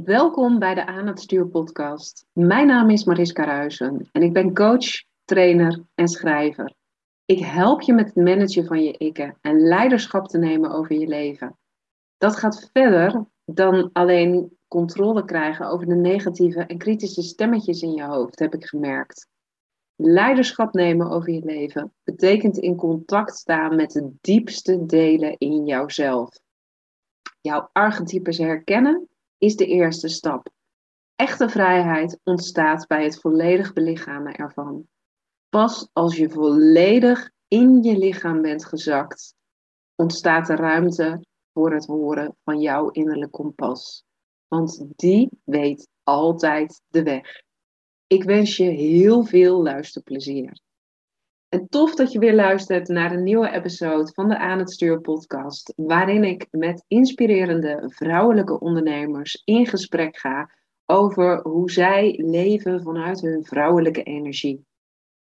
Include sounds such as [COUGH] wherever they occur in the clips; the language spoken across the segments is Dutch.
Welkom bij de Aan het Stuur podcast. Mijn naam is Mariska Ruijsen en ik ben coach, trainer en schrijver. Ik help je met het managen van je ikken en leiderschap te nemen over je leven. Dat gaat verder dan alleen controle krijgen over de negatieve en kritische stemmetjes in je hoofd, heb ik gemerkt. Leiderschap nemen over je leven betekent in contact staan met de diepste delen in jouzelf. Jouw archetypes herkennen is de eerste stap. Echte vrijheid ontstaat bij het volledig belichamen ervan. Pas als je volledig in je lichaam bent gezakt, ontstaat de ruimte voor het horen van jouw innerlijk kompas. Want die weet altijd de weg. Ik wens je heel veel luisterplezier. En tof dat je weer luistert naar een nieuwe episode van de Aan het Stuur podcast, waarin ik met inspirerende vrouwelijke ondernemers in gesprek ga over hoe zij leven vanuit hun vrouwelijke energie.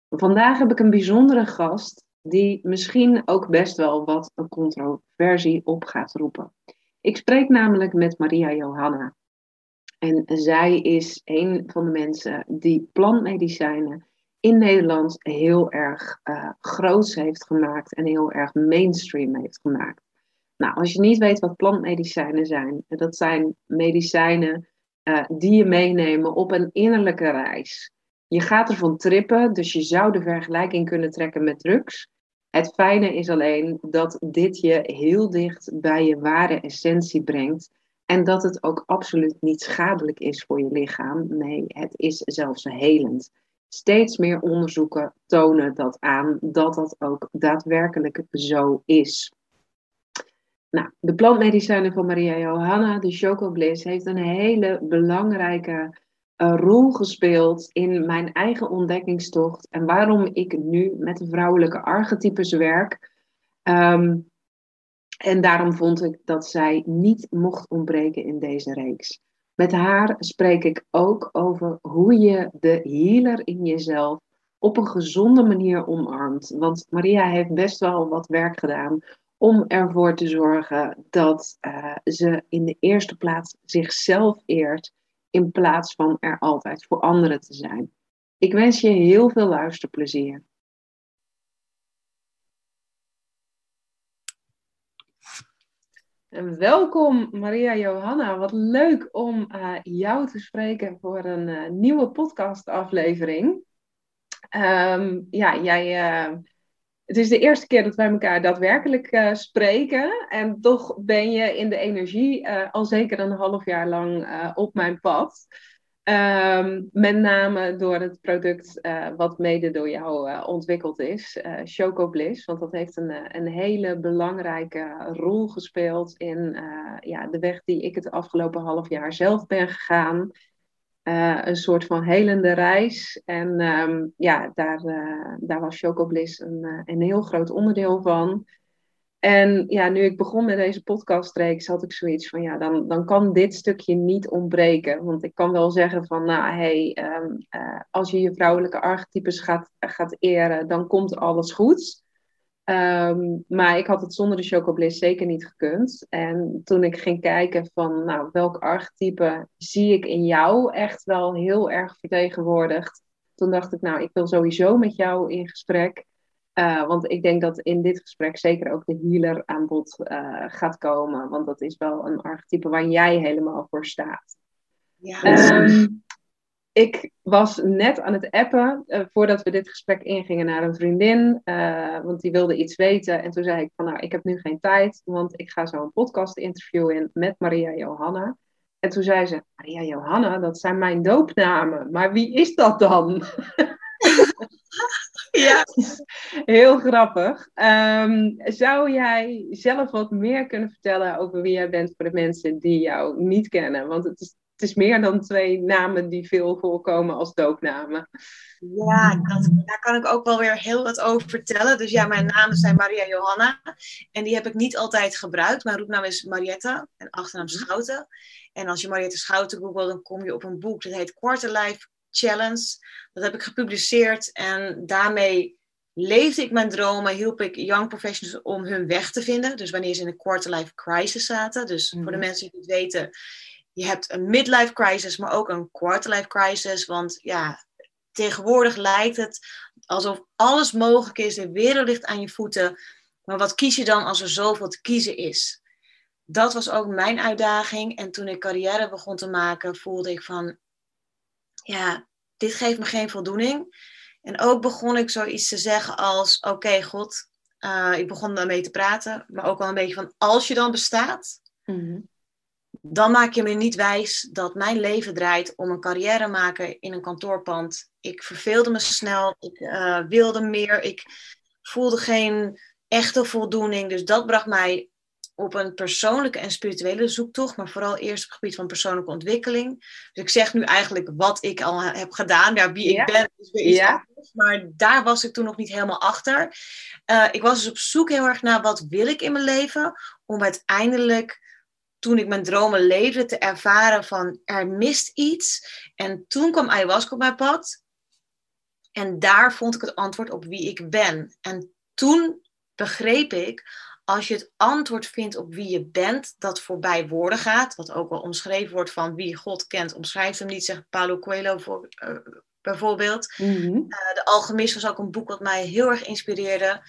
Vandaag heb ik een bijzondere gast die misschien ook best wel wat een controversie op gaat roepen. Ik spreek namelijk met Maria Johanna. En zij is een van de mensen die plantmedicijnen in Nederland heel erg uh, heeft gemaakt en heel erg mainstream heeft gemaakt. Nou, als je niet weet wat plantmedicijnen zijn, dat zijn medicijnen uh, die je meenemen op een innerlijke reis. Je gaat ervan trippen, dus je zou de vergelijking kunnen trekken met drugs. Het fijne is alleen dat dit je heel dicht bij je ware essentie brengt. En dat het ook absoluut niet schadelijk is voor je lichaam. Nee, het is zelfs helend. Steeds meer onderzoeken tonen dat aan dat dat ook daadwerkelijk zo is. Nou, de plantmedicijnen van Maria Johanna, de Choco Bliss, heeft een hele belangrijke uh, rol gespeeld in mijn eigen ontdekkingstocht en waarom ik nu met de vrouwelijke archetypes werk. Um, en daarom vond ik dat zij niet mocht ontbreken in deze reeks. Met haar spreek ik ook over hoe je de healer in jezelf op een gezonde manier omarmt. Want Maria heeft best wel wat werk gedaan om ervoor te zorgen dat uh, ze in de eerste plaats zichzelf eert in plaats van er altijd voor anderen te zijn. Ik wens je heel veel luisterplezier. Welkom Maria Johanna. Wat leuk om uh, jou te spreken voor een uh, nieuwe podcastaflevering. Um, ja, jij, uh, het is de eerste keer dat wij elkaar daadwerkelijk spreken. En toch ben je in de energie al zeker een half jaar lang op mijn pad. Um, met name door het product uh, wat mede door jou uh, ontwikkeld is, uh, Choco Bliss. Want dat heeft een, een hele belangrijke rol gespeeld in ja, de weg die ik het afgelopen half jaar zelf ben gegaan. een soort van helende reis. En um, ja, daar, daar was Choco Bliss een, een heel groot onderdeel van. En ja, nu ik begon met deze podcastreeks, had ik zoiets van, ja, dan, dan kan dit stukje niet ontbreken. Want ik kan wel zeggen van, nou, hey, um, uh, als je je vrouwelijke archetypes gaat, gaat eren, dan komt alles goed. Um, maar ik had het zonder de Chocobliss zeker niet gekund. En toen ik ging kijken van, nou, welk archetype zie ik in jou echt wel heel erg vertegenwoordigd. Toen dacht ik, nou, ik wil sowieso met jou in gesprek. Uh, want ik denk dat in dit gesprek zeker ook de healer aan bod uh, gaat komen. Want dat is wel een archetype waar jij helemaal voor staat. Ja. Um, ik was net aan het appen uh, voordat we dit gesprek ingingen naar een vriendin. want die wilde iets weten. En toen zei ik van nou, ik heb nu geen tijd. Want ik ga zo een podcast interview in met Maria Johanna. En toen zei ze, Maria Johanna, dat zijn mijn doopnamen. Maar wie is dat dan? [LAUGHS] [LAUGHS] ja, heel grappig. Um, zou jij zelf wat meer kunnen vertellen over wie jij bent voor de mensen die jou niet kennen? Want het is, het is meer dan twee namen die veel voorkomen als doopnamen. Ja, dat, daar kan ik ook wel weer heel wat over vertellen. Dus ja, mijn namen zijn Maria Johanna. En die heb ik niet altijd gebruikt. Mijn roepnaam is Marietta en achternaam Schouten. En als je Marietta Schouten googelt, dan kom je op een boek dat heet Quarter Life Challenge. Dat heb ik gepubliceerd en daarmee leefde ik mijn dromen, hielp ik young professionals om hun weg te vinden. Dus wanneer ze in een quarter life crisis zaten. Dus voor de mhm. mensen die het weten, je hebt een midlife crisis, maar ook een quarterlife crisis. Want ja, tegenwoordig lijkt het alsof alles mogelijk is, de wereld ligt aan je voeten. Maar wat kies je dan als er zoveel te kiezen is? Dat was ook mijn uitdaging. En toen ik carrière begon te maken, voelde ik van, ja, dit geeft me geen voldoening. En ook begon ik zoiets te zeggen als, oké God, uh, ik begon daarmee te praten, maar ook wel een beetje van, als je dan bestaat, mhm. dan maak je me niet wijs dat mijn leven draait om een carrière maken in een kantoorpand. Ik verveelde me snel, ik uh, wilde meer, ik voelde geen echte voldoening. Dus dat bracht mij op een persoonlijke en spirituele zoektocht, maar vooral eerst op het gebied van persoonlijke ontwikkeling. Dus ik zeg nu eigenlijk wat ik al heb gedaan, ja, wie ik ben, is weer iets ja. anders, maar daar was ik toen nog niet helemaal achter. Uh, ik was dus op zoek heel erg naar wat wil ik in mijn leven, om uiteindelijk, toen ik mijn dromen leefde, te ervaren van er mist iets. En toen kwam ayahuasca op mijn pad. En daar vond ik het antwoord op wie ik ben. En toen begreep ik, als je het antwoord vindt op wie je bent, dat voorbij woorden gaat, wat ook wel omschreven wordt van wie God kent, omschrijft hem niet, zegt Paulo Coelho voor, uh, bijvoorbeeld. Mm de Alchemist was ook een boek wat mij heel erg inspireerde.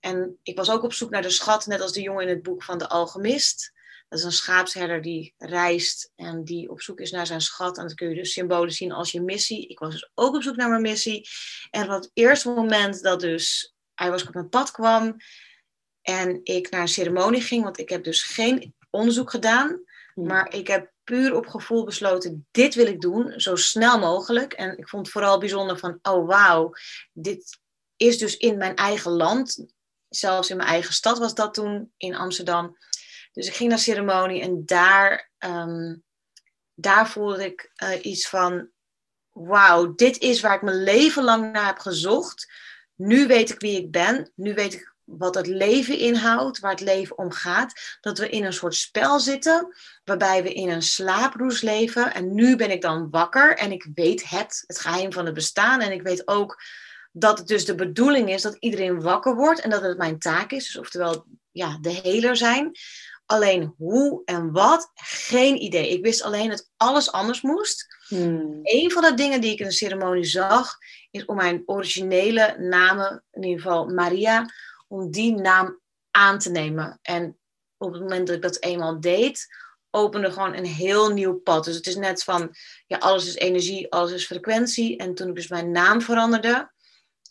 En ik was ook op zoek naar de schat, net als de jongen in het boek van de Alchemist. Dat is een schaapsherder die reist en die op zoek is naar zijn schat. En dat kun je dus symbolen zien als je missie. Ik was dus ook op zoek naar mijn missie. En op het eerste moment dat dus hij was op mijn pad kwam en ik naar een ceremonie ging, want ik heb dus geen onderzoek gedaan, maar ik heb puur op gevoel besloten, dit wil ik doen, zo snel mogelijk. En ik vond het vooral bijzonder van, oh wauw, dit is dus in mijn eigen land. Zelfs in mijn eigen stad was dat toen, in Amsterdam. Dus ik ging naar ceremonie en daar, ehm, daar voelde ik uh, iets van, wauw, dit is waar ik mijn leven lang naar heb gezocht. Nu weet ik wie ik ben. Nu weet ik wat het leven inhoudt, waar het leven om gaat. Dat we in een soort spel zitten, waarbij we in een slaaproes leven. En nu ben ik dan wakker en ik weet het, het geheim van het bestaan. En ik weet ook dat het dus de bedoeling is dat iedereen wakker wordt en dat het mijn taak is. Dus oftewel, ja, de heler zijn. Alleen hoe en wat, geen idee. Ik wist alleen dat alles anders moest. Hmm. Een van de dingen die ik in de ceremonie zag, is om mijn originele namen, in ieder geval Maria, om die naam aan te nemen. En op het moment dat ik dat eenmaal deed, opende gewoon een heel nieuw pad. Dus het is net van, ja, alles is energie, alles is frequentie. En toen ik dus mijn naam veranderde,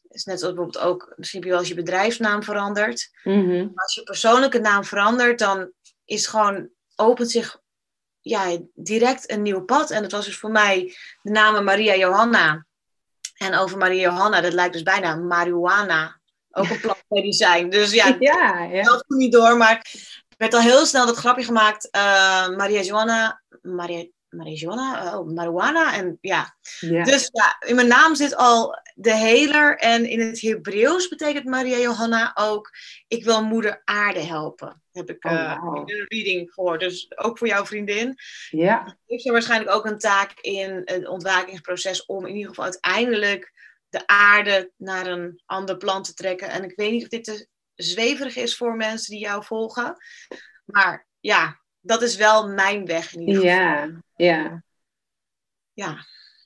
is net zoals bijvoorbeeld ook, misschien heb je wel als je bedrijfsnaam verandert. Mm Als je persoonlijke naam verandert, dan is gewoon, opent zich ja, direct een nieuw pad. En dat was dus voor mij de naam Maria Johanna. En over Maria Johanna, dat lijkt dus bijna marihuana. Ook een plantmedicijn. Dus ja, [LAUGHS] ja, ja. dat ging niet door. Maar er werd al heel snel dat grapje gemaakt. Uh, Maria Johanna, Maria, marijuana, oh, marijuana. En ja. dus ja, in mijn naam zit al de heler. En in het Hebreeuws betekent Maria Johanna ook, ik wil moeder aarde helpen. Heb ik oh, uh, een reading voor. Dus ook voor jouw vriendin. Ja. Heeft ze waarschijnlijk ook een taak in het ontwakingsproces om in ieder geval uiteindelijk de aarde naar een ander plan te trekken. En ik weet niet of dit te zweverig is voor mensen die jou volgen. Maar ja, dat is wel mijn weg in ieder geval. Ja, ja. Ja,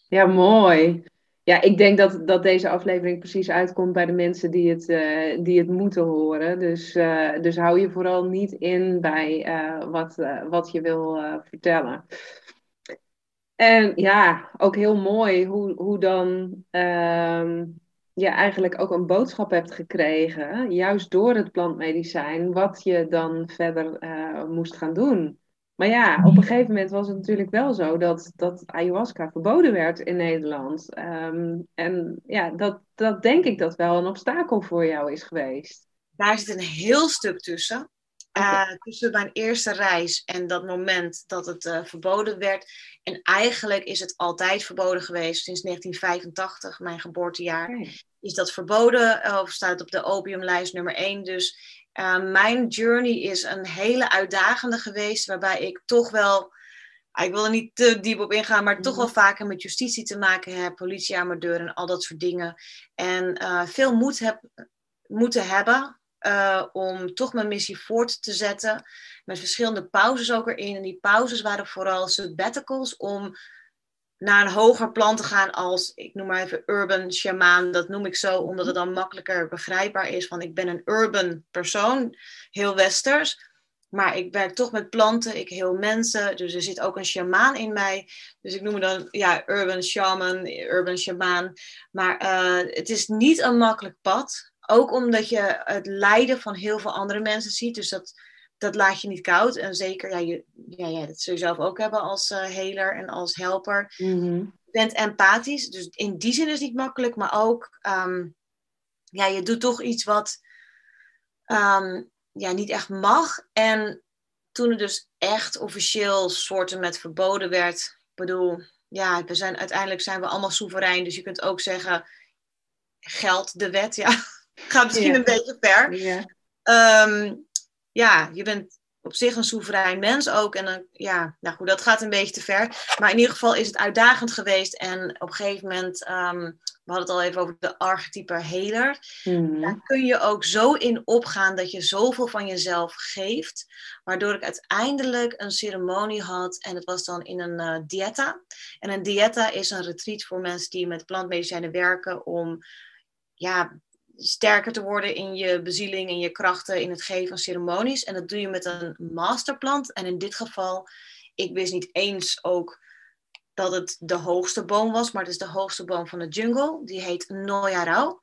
ja mooi. Ja, ik denk dat, dat deze aflevering precies uitkomt bij de mensen die het, uh, die het moeten horen. Dus, uh, dus hou je vooral niet in bij uh, wat, wat je wil vertellen. En ja, ook heel mooi hoe, hoe dan um, je eigenlijk ook een boodschap hebt gekregen, juist door het plantmedicijn, wat je dan verder moest gaan doen. Maar ja, op een gegeven moment was het natuurlijk wel zo dat, dat ayahuasca verboden werd in Nederland. Um, en ja, dat, dat denk ik dat wel een obstakel voor jou is geweest. Daar zit een heel stuk tussen. Uh, tussen mijn eerste reis en dat moment dat het uh, verboden werd. En eigenlijk is het altijd verboden geweest sinds 1985, mijn geboortejaar. Is dat verboden uh, of staat op de opiumlijst nummer 1. Dus mijn journey is een hele uitdagende geweest, waarbij ik toch wel. Ik wil er niet te diep op ingaan, maar toch mhm. wel vaker met justitie te maken heb, politie aan mijn deur en al dat soort dingen. En veel moed heb moeten hebben uh, om toch mijn missie voort te zetten. Met verschillende pauzes ook erin. En die pauzes waren vooral sabbaticals om naar een hoger plan te gaan als, ik noem maar even urban shaman. Dat noem ik zo omdat het dan makkelijker begrijpbaar is. Van ik ben een urban persoon, heel westers. Maar ik werk toch met planten, ik heel mensen. Dus er zit ook een shamaan in mij. Dus ik noem het dan ja, urban shaman, urban shamaan. Maar uh, het is niet een makkelijk pad. Ook omdat je het lijden van heel veel andere mensen ziet. Dus dat, dat laat je niet koud. En zeker, ja, je, ja, ja, dat zul je zelf ook hebben als uh, heler en als helper. Mhm. Je bent empathisch. Dus in die zin is het niet makkelijk. Maar ook, um, ja, je doet toch iets wat um, ja, niet echt mag. En toen het dus echt officieel soorten met verboden werd. Ik bedoel, ja, we zijn, uiteindelijk zijn we allemaal soeverein. Dus je kunt ook zeggen, geldt de wet? Ja, gaat misschien Ja. een beetje ver. Ja. Ehm, ja, je bent op zich een soeverein mens ook. En dan, ja, nou goed, dat gaat een beetje te ver. Maar in ieder geval is het uitdagend geweest. En op een gegeven moment, ehm, we hadden het al even over de archetype heler. Mhm. Daar kun je ook zo in opgaan dat je zoveel van jezelf geeft. Waardoor ik uiteindelijk een ceremonie had. En het was dan in een eh, dieta. En een dieta is een retreat voor mensen die met plantmedicijnen werken. Om ja, sterker te worden in je bezieling en je krachten in het geven van ceremonies. En dat doe je met een masterplant. En in dit geval, ik wist niet eens ook dat het de hoogste boom was, maar het is de hoogste boom van de jungle. Die heet Noyarau.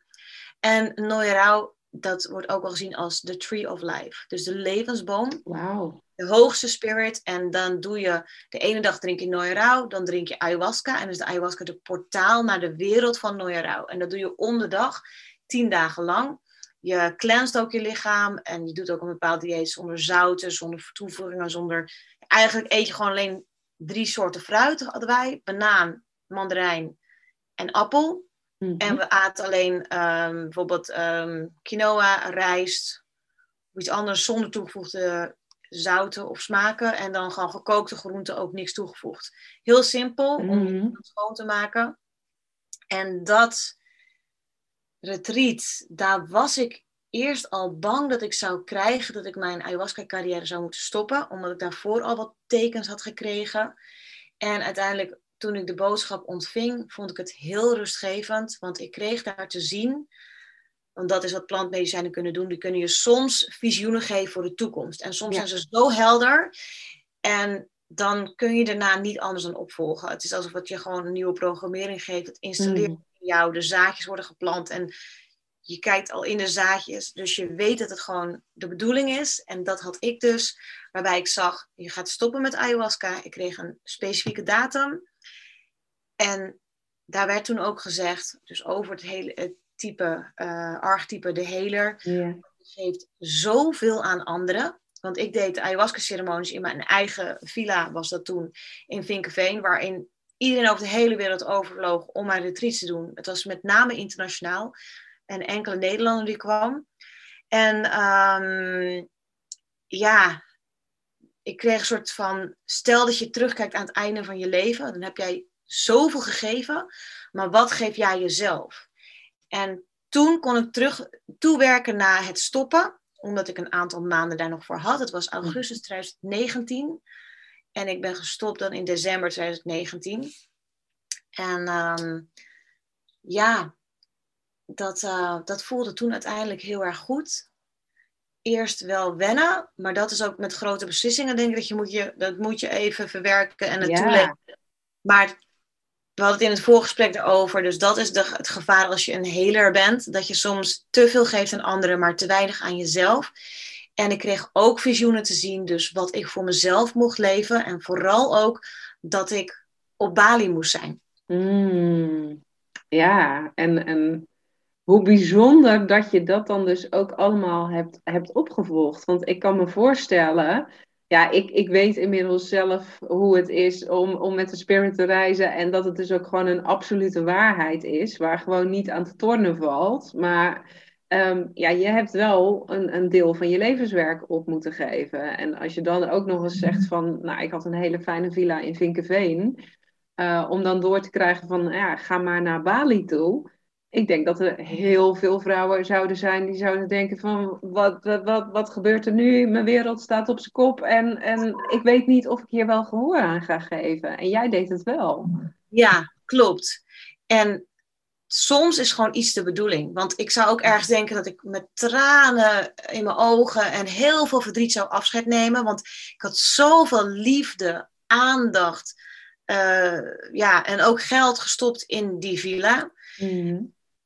En Noyarau, dat wordt ook wel gezien als de tree of life. Dus de levensboom, Wauw. de hoogste spirit. En dan doe je, de ene dag drink je Noyarau, dan drink je ayahuasca. En is de ayahuasca de portaal naar de wereld van Noyarau. En dat doe je om de dag, tien dagen lang. Je cleanst ook je lichaam en je doet ook een bepaald dieet zonder zouten, zonder toevoegingen, zonder... Eigenlijk eet je gewoon alleen drie soorten fruit hadden wij. Banaan, mandarijn en appel. Mhm. En we aten alleen ehm, bijvoorbeeld ehm, quinoa, rijst of iets anders zonder toegevoegde zouten of smaken. En dan gewoon gekookte groenten, ook niks toegevoegd. Heel simpel om Mhm. het schoon te maken. En dat retreat, daar was ik eerst al bang dat ik zou krijgen dat ik mijn ayahuasca-carrière zou moeten stoppen, omdat ik daarvoor al wat tekens had gekregen. En uiteindelijk, toen ik de boodschap ontving, vond ik het heel rustgevend, want ik kreeg daar te zien, want dat is wat plantmedicijnen kunnen doen, die kunnen je soms visioenen geven voor de toekomst. En soms Ja. zijn ze zo helder en dan kun je daarna niet anders dan opvolgen. Het is alsof het je gewoon een nieuwe programmering geeft. Het installeert Mhm. In jou, de zaadjes worden geplant en je kijkt al in de zaadjes, dus je weet dat het gewoon de bedoeling is. En dat had ik dus, waarbij ik zag, je gaat stoppen met ayahuasca. Ik kreeg een specifieke datum. En daar werd toen ook gezegd, dus over het hele het type, eh archetype, de heler, Ja. geeft zoveel aan anderen. Want ik deed de ayahuasca-ceremonies in mijn eigen villa, was dat toen, in Vinkenveen, waarin iedereen over de hele wereld overvloog om mijn retreats te doen. Het was met name internationaal en enkele Nederlander die kwam. En ehm, ja, ik kreeg een soort van, stel dat je terugkijkt aan het einde van je leven, dan heb jij zoveel gegeven, maar wat geef jij jezelf? En toen kon ik terug toewerken naar het stoppen, omdat ik een aantal maanden daar nog voor had. Het was augustus 2019 en ik ben gestopt dan in december 2019. En ehm, ja, dat, uh, dat voelde toen uiteindelijk heel erg goed. Eerst wel wennen, maar dat is ook met grote beslissingen, denk ik, dat je moet je, dat moet je even verwerken en het Ja. toeleggen. Maar we hadden het in het voorgesprek erover, dus dat is de, het gevaar als je een heler bent, dat je soms te veel geeft aan anderen, maar te weinig aan jezelf. En ik kreeg ook visioenen te zien, dus wat ik voor mezelf mocht leven en vooral ook dat ik op Bali moest zijn. Mm. Ja, en, en hoe bijzonder dat je dat dan dus ook allemaal hebt, hebt opgevolgd. Want ik kan me voorstellen, ja, ik, ik weet inmiddels zelf hoe het is om, om met de spirit te reizen. En dat het dus ook gewoon een absolute waarheid is, waar gewoon niet aan te tornen valt. Maar ehm, ja, je hebt wel een, een deel van je levenswerk op moeten geven. En als je dan ook nog eens zegt van, nou, ik had een hele fijne villa in Vinkenveen. Uh, om dan door te krijgen van, ja, ga maar naar Bali toe. Ik denk dat er heel veel vrouwen zouden zijn die zouden denken van wat, wat, wat gebeurt er nu? Mijn wereld staat op zijn kop en, en ik weet niet of ik hier wel gehoor aan ga geven. En jij deed het wel. Ja, klopt. En soms is gewoon iets de bedoeling. Want ik zou ook ergens denken dat ik met tranen in mijn ogen en heel veel verdriet zou afscheid nemen. Want ik had zoveel liefde, aandacht uh, ja, en ook geld gestopt in die villa. Mhm.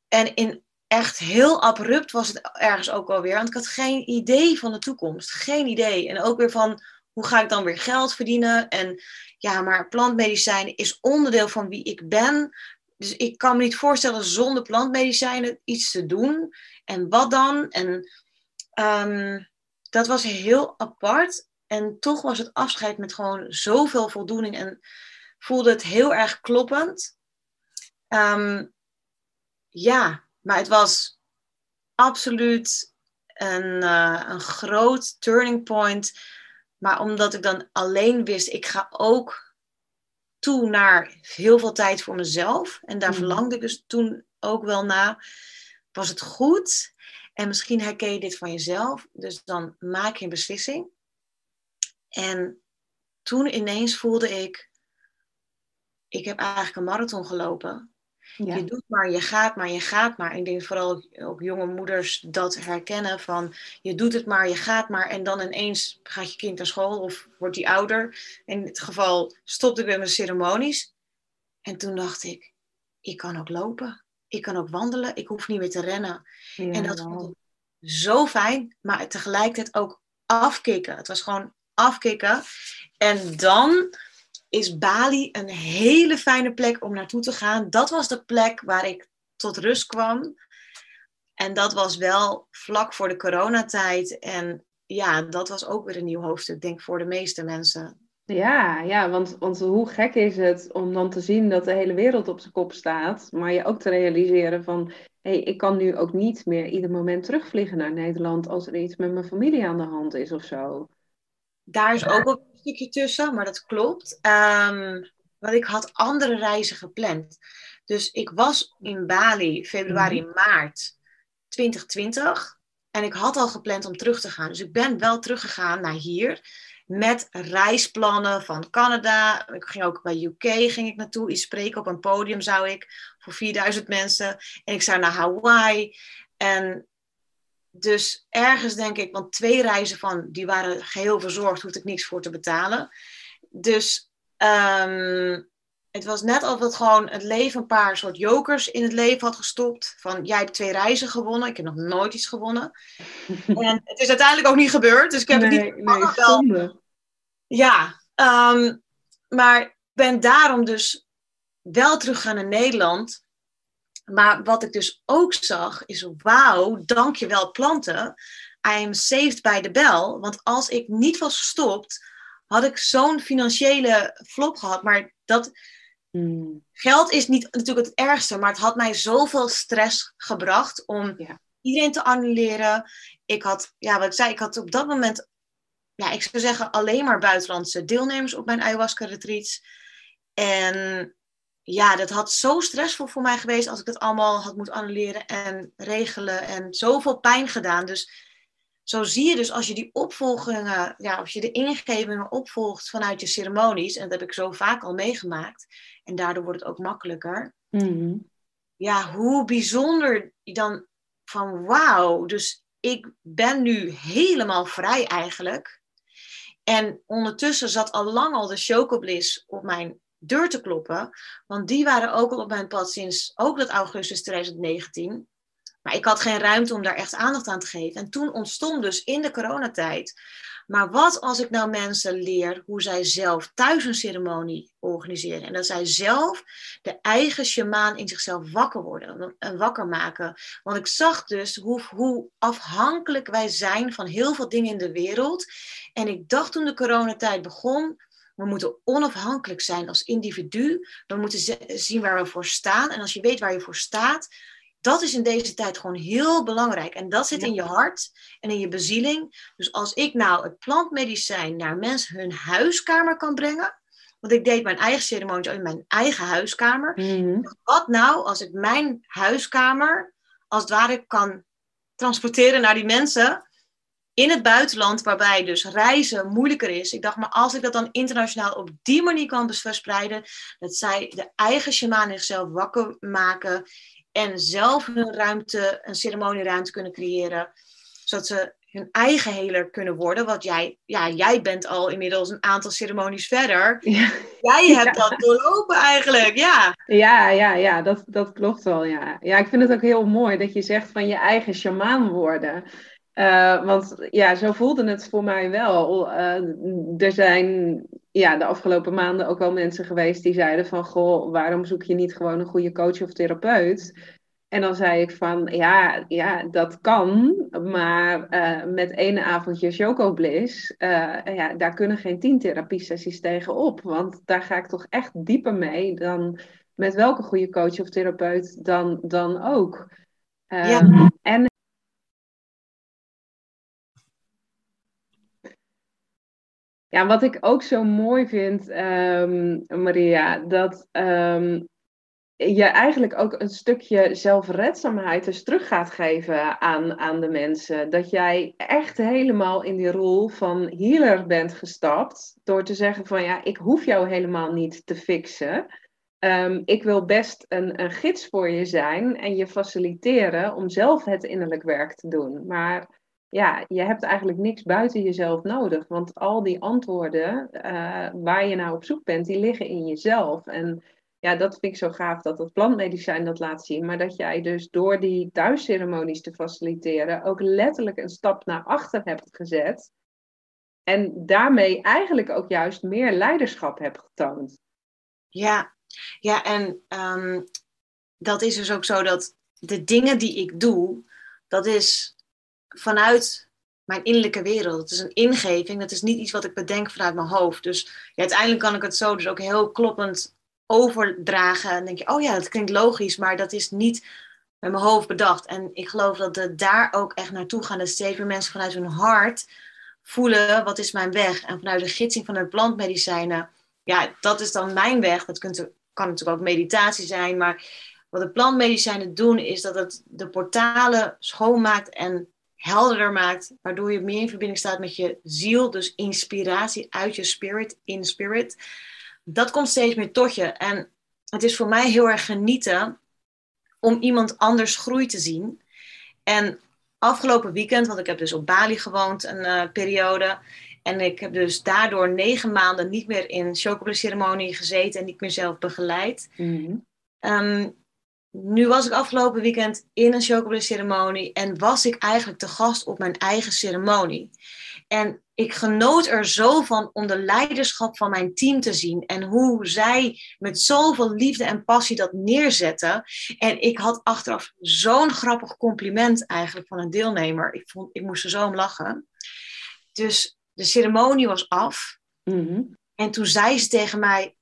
En in echt heel abrupt was het ergens ook alweer. Want ik had geen idee van de toekomst. Geen idee. En ook weer van hoe ga ik dan weer geld verdienen? En ja, maar plantmedicijn is onderdeel van wie ik ben. Dus ik kan me niet voorstellen zonder plantmedicijnen iets te doen. En wat dan? En um, dat was heel apart. En toch was het afscheid met gewoon zoveel voldoening. En voelde het heel erg kloppend. Um, ja, maar het was absoluut een, uh, een groot turning point. Maar omdat ik dan alleen wist, ik ga ook toe naar heel veel tijd voor mezelf. En daar mm. verlangde ik dus toen ook wel na. Was het goed? En misschien herken je dit van jezelf. Dus dan maak je een beslissing. En toen ineens voelde ik, ik heb eigenlijk een marathon gelopen. Je doet maar, je gaat maar, je gaat maar. Ik denk vooral ook jonge moeders dat herkennen van je doet het maar, je gaat maar en dan ineens gaat je kind naar school of wordt die ouder. In dit geval stopte ik met mijn ceremonies. En toen dacht ik, ik kan ook lopen. Ik kan ook wandelen. Ik hoef niet meer te rennen. en dat vond ik zo fijn, maar tegelijkertijd ook afkicken. Het was gewoon afkicken. En dan is Bali een hele fijne plek om naartoe te gaan. Dat was de plek waar ik tot rust kwam. En dat was wel vlak voor de coronatijd. En ja, dat was ook weer een nieuw hoofdstuk, denk ik, voor de meeste mensen. Ja, ja want, want hoe gek is het om dan te zien dat de hele wereld op zijn kop staat, maar je ook te realiseren van, hé, hey, ik kan nu ook niet meer ieder moment terugvliegen naar Nederland als er iets met mijn familie aan de hand is of zo. Daar is ook een stukje tussen, maar dat klopt. Um, want ik had andere reizen gepland. Dus ik was in Bali februari, mhm. maart 2020. En ik had al gepland om terug te gaan. Dus ik ben wel teruggegaan naar hier. Met reisplannen van Canada. Ik ging ook bij UK ging ik naartoe. Iets spreken op een podium zou ik. Voor 4000 mensen. En ik zou naar Hawaii. En dus ergens denk ik, want twee reizen van, die waren geheel verzorgd, hoefde ik niks voor te betalen. Dus um, het was net alsof het gewoon het leven een paar soort jokers in het leven had gestopt. Van, jij hebt twee reizen gewonnen, ik heb nog nooit iets gewonnen. [LAUGHS] en het is uiteindelijk ook niet gebeurd, dus ik heb nee, het niet... Nee, wel... Ja, um, maar ik ben daarom dus wel teruggegaan naar Nederland maar wat ik dus ook zag is, wauw, dankjewel planten. I am saved by the bell. Want als ik niet was gestopt, had ik zo'n financiële flop gehad. Maar dat hmm. geld is niet natuurlijk het ergste, maar het had mij zoveel stress gebracht om iedereen te annuleren. Ik had, ja, wat ik zei, ik had op dat moment, ja, ik zou zeggen, alleen maar buitenlandse deelnemers op mijn ayahuasca retreats. En ja, dat had zo stressvol voor mij geweest als ik het allemaal had moeten annuleren en regelen en zoveel pijn gedaan. Dus zo zie je dus als je die opvolgingen, ja, als je de ingevingen opvolgt vanuit je ceremonies, en dat heb ik zo vaak al meegemaakt, en daardoor wordt het ook makkelijker. Mhm. Ja, hoe bijzonder dan van wauw, dus ik ben nu helemaal vrij eigenlijk. En ondertussen zat al lang al de chocobliss op mijn deur te kloppen. Want die waren ook al op mijn pad sinds ook dat augustus 2019. Maar ik had geen ruimte om daar echt aandacht aan te geven. En toen ontstond dus in de coronatijd. Maar wat als ik nou mensen leer hoe zij zelf thuis een ceremonie organiseren? En dat zij zelf de eigen shamaan in zichzelf wakker worden en wakker maken. Want ik zag dus hoe, hoe afhankelijk wij zijn van heel veel dingen in de wereld. En ik dacht toen de coronatijd begon, we moeten onafhankelijk zijn als individu. We moeten zien waar we voor staan. En als je weet waar je voor staat, dat is in deze tijd gewoon heel belangrijk. En dat zit in je hart en in je bezieling. Dus als ik nou het plantmedicijn naar mensen hun huiskamer kan brengen, Want ik deed mijn eigen ceremonies in mijn eigen huiskamer. Mhm. Wat nou als ik mijn huiskamer als het ware kan transporteren naar die mensen in het buitenland, waarbij dus reizen moeilijker is. Ik dacht, maar als ik dat dan internationaal op die manier kan verspreiden, dat zij de eigen shamanen zichzelf wakker maken en zelf hun ruimte, een ceremonieruimte kunnen creëren, zodat ze hun eigen heler kunnen worden. Want jij, ja, jij bent al inmiddels een aantal ceremonies verder. [LAUGHS] Ja. Jij hebt dat doorlopen eigenlijk, ja. Ja, ja, ja, dat, dat klopt wel. Ja. ja, ik vind het ook heel mooi dat je zegt van je eigen shamaan worden. Uh, want ja, zo voelde het voor mij wel. Uh, er zijn ja, de afgelopen maanden ook wel mensen geweest die zeiden van... Goh, waarom zoek je niet gewoon een goede coach of therapeut? En dan zei ik van, ja, ja dat kan, maar uh, met één avondje Choco Bliss, ja, daar kunnen geen tien therapiesessies tegen op. Want daar ga ik toch echt dieper mee dan met welke goede coach of therapeut dan, dan ook. ja. En Ja, wat ik ook zo mooi vind, um, Maria, dat um, je eigenlijk ook een stukje zelfredzaamheid dus terug gaat geven aan, aan de mensen. Dat jij echt helemaal in die rol van healer bent gestapt. Door te zeggen van ja, ik hoef jou helemaal niet te fixen. Um, ik wil best een, een gids voor je zijn en je faciliteren om zelf het innerlijk werk te doen. Maar ja, je hebt eigenlijk niks buiten jezelf nodig. Want al die antwoorden uh, waar je naar op zoek bent, die liggen in jezelf. En ja, dat vind ik zo gaaf dat het plantmedicijn dat laat zien. Maar dat jij dus door die thuisceremonies te faciliteren ook letterlijk een stap naar achter hebt gezet. En daarmee eigenlijk ook juist meer leiderschap hebt getoond. Ja, ja en um, dat is dus ook zo dat de dingen die ik doe, dat is vanuit mijn innerlijke wereld. Het is een ingeving, dat is niet iets wat ik bedenk vanuit mijn hoofd. Dus ja, uiteindelijk kan ik het zo dus ook heel kloppend overdragen. En denk je, oh ja, dat klinkt logisch, maar dat is niet met mijn hoofd bedacht. En ik geloof dat we daar ook echt naartoe gaan. Dat steeds mensen vanuit hun hart voelen, wat is mijn weg? En vanuit de gidsing van de plantmedicijnen, ja, dat is dan mijn weg. Dat kunt, kan natuurlijk ook meditatie zijn, maar wat de plantmedicijnen doen, is dat het de portalen schoonmaakt en helderder maakt, waardoor je meer in verbinding staat met je ziel, dus inspiratie uit je spirit, in spirit. Dat komt steeds meer tot je. En het is voor mij heel erg genieten om iemand anders groei te zien. En afgelopen weekend, want ik heb dus op Bali gewoond een uh, periode. En ik heb dus daardoor negen maanden niet meer in chocoladeceremonie gezeten en niet meer zelf begeleid. Mm-hmm. Um, nu was ik afgelopen weekend in een chocoladeceremonie en was ik eigenlijk te gast op mijn eigen ceremonie. En ik genoot er zo van om de leiderschap van mijn team te zien en hoe zij met zoveel liefde en passie dat neerzetten. En ik had achteraf zo'n grappig compliment eigenlijk van een deelnemer. Ik, vond, ik moest er zo om lachen. Dus de ceremonie was af. Mm-hmm. En toen zei ze tegen mij: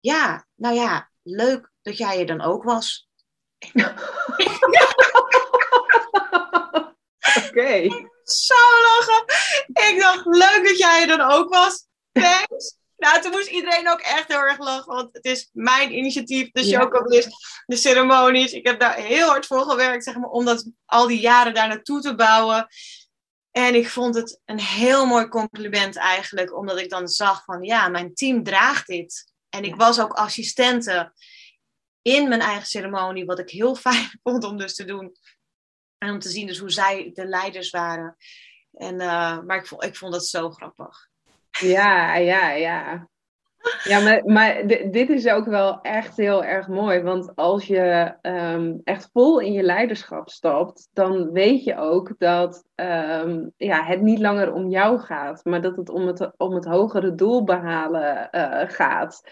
Ja, nou ja, leuk dat jij er dan ook was. Oké. Zo lachen. Ik dacht, leuk dat jij er dan ook was. Thanks. Nou, toen moest iedereen ook echt heel erg lachen. Want het is mijn initiatief, de Ja. Chocobliss, de ceremonies. Ik heb daar heel hard voor gewerkt, zeg maar, om dat al die jaren daar naartoe te bouwen. En ik vond het een heel mooi compliment eigenlijk, omdat ik dan zag van, ja, mijn team draagt dit. En ik was ook assistente in mijn eigen ceremonie, wat ik heel [LAUGHS] fijn vond om dus te doen. En om te zien dus hoe zij de leiders waren. En, eh, maar ik vond, ik vond dat zo grappig. Ja, ja, ja. Ja, maar, maar di- dit is ook wel echt heel erg mooi. Want als je ehm, echt vol in je leiderschap stapt, dan weet je ook dat ehm, ja, het niet langer om jou gaat, maar dat het om het, om het hogere doel behalen eh, gaat.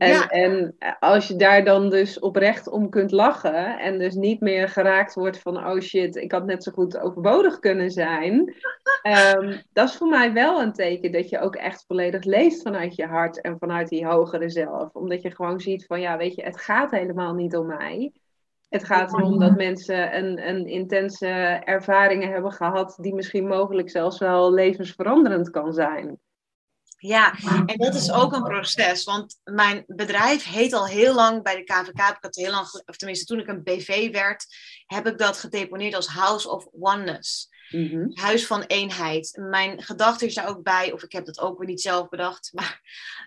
En, Ja. en als je daar dan dus oprecht om kunt lachen en dus niet meer geraakt wordt van, oh shit, ik had net zo goed overbodig kunnen zijn. [LAUGHS] Ehm, dat is voor mij wel een teken dat je ook echt volledig leeft vanuit je hart en vanuit die hogere zelf. Omdat je gewoon ziet van, ja, weet je, het gaat helemaal niet om mij. Het gaat erom dat mensen een, een intense ervaringen hebben gehad die misschien mogelijk zelfs wel levensveranderend kan zijn. Ja, en dat is ook een proces. Want mijn bedrijf heet al heel lang bij de KVK. Heb ik dat heel lang, of tenminste toen ik een BV werd, heb ik dat gedeponeerd als House of Oneness. Mhm. Huis van eenheid. Mijn gedachte is daar ook bij, of ik heb dat ook weer niet zelf bedacht, [LAUGHS] maar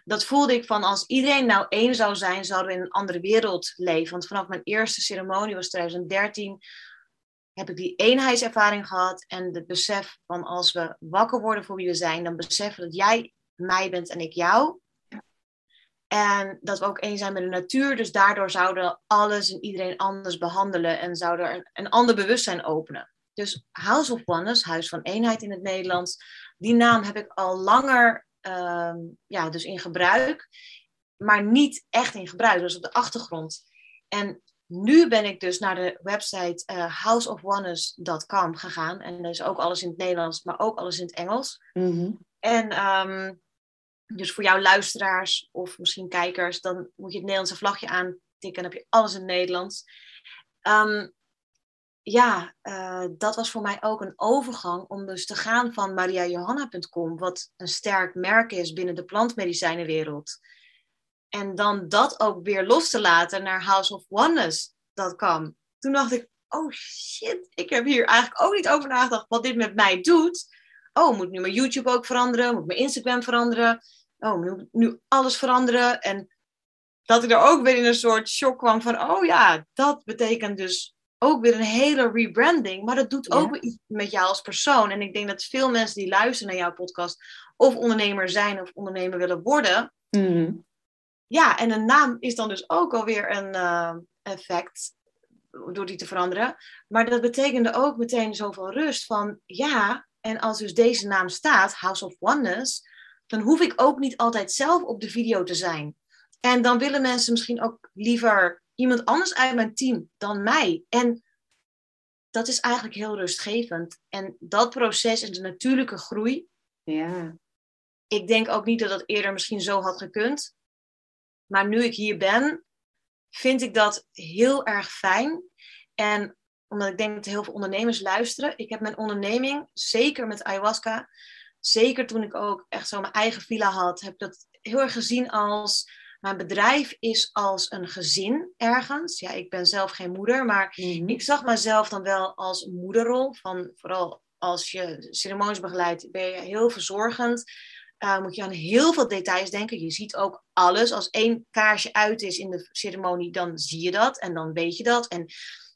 dat voelde ik van als iedereen nou één zou zijn, zouden we in een andere wereld leven. Want vanaf mijn eerste ceremonie was 2013, heb ik die eenheidservaring gehad en het besef van als we wakker worden voor wie we zijn, dan beseffen dat jij mij bent en ik jou. En dat we ook één zijn met de natuur. Dus daardoor zouden alles en iedereen anders behandelen en zouden er een ander bewustzijn openen. Dus House of Oneness, Huis van Eenheid in het Nederlands, die naam heb ik al langer ehm, ja, dus in gebruik, maar niet echt in gebruik, dus op de achtergrond. En nu ben ik dus naar de website uh, gegaan. En dat is ook alles in het Nederlands, maar ook alles in het Engels. Mhm. En ehm, dus voor jouw luisteraars of misschien kijkers, dan moet je het Nederlandse vlagje aantikken en dan heb je alles in het Nederlands. Um, ja, uh, dat was voor mij ook een overgang om dus te gaan van mariajohanna.com, wat een sterk merk is binnen de plantmedicijnenwereld. En dan dat ook weer los te laten naar House of Oneness.com. Toen dacht ik, oh shit, ik heb hier eigenlijk ook niet over nagedacht wat dit met mij doet. Oh, moet nu mijn YouTube ook veranderen? Moet mijn Instagram veranderen? Oh, moet nu alles veranderen? En dat ik er ook weer in een soort shock kwam van, oh ja, dat betekent dus ook weer een hele rebranding. Maar dat doet ook weer iets met jou als persoon. En ik denk dat veel mensen die luisteren naar jouw podcast, of ondernemer zijn of ondernemer willen worden. Mm. Ja, en een naam is dan dus ook alweer een uh, effect door die te veranderen. Maar dat betekende ook meteen zoveel rust van ja, en als dus deze naam staat, House of Oneness, dan hoef ik ook niet altijd zelf op de video te zijn. En dan willen mensen misschien ook liever iemand anders uit mijn team dan mij. En dat is eigenlijk heel rustgevend. En dat proces is de natuurlijke groei. Ja. Ik denk ook niet dat dat eerder misschien zo had gekund. Maar nu ik hier ben, vind ik dat heel erg fijn. En omdat ik denk dat heel veel ondernemers luisteren. Ik heb mijn onderneming, zeker met ayahuasca, zeker toen ik ook echt zo mijn eigen villa had, heb ik dat heel erg gezien als mijn bedrijf is als een gezin ergens. Ja, ik ben zelf geen moeder, maar mhm. ik zag mezelf dan wel als moederrol. Van, vooral als je ceremonies begeleidt, ben je heel verzorgend. Uh, moet je aan heel veel details denken. Je ziet ook alles. Als één kaarsje uit is in de ceremonie, dan zie je dat en dan weet je dat. En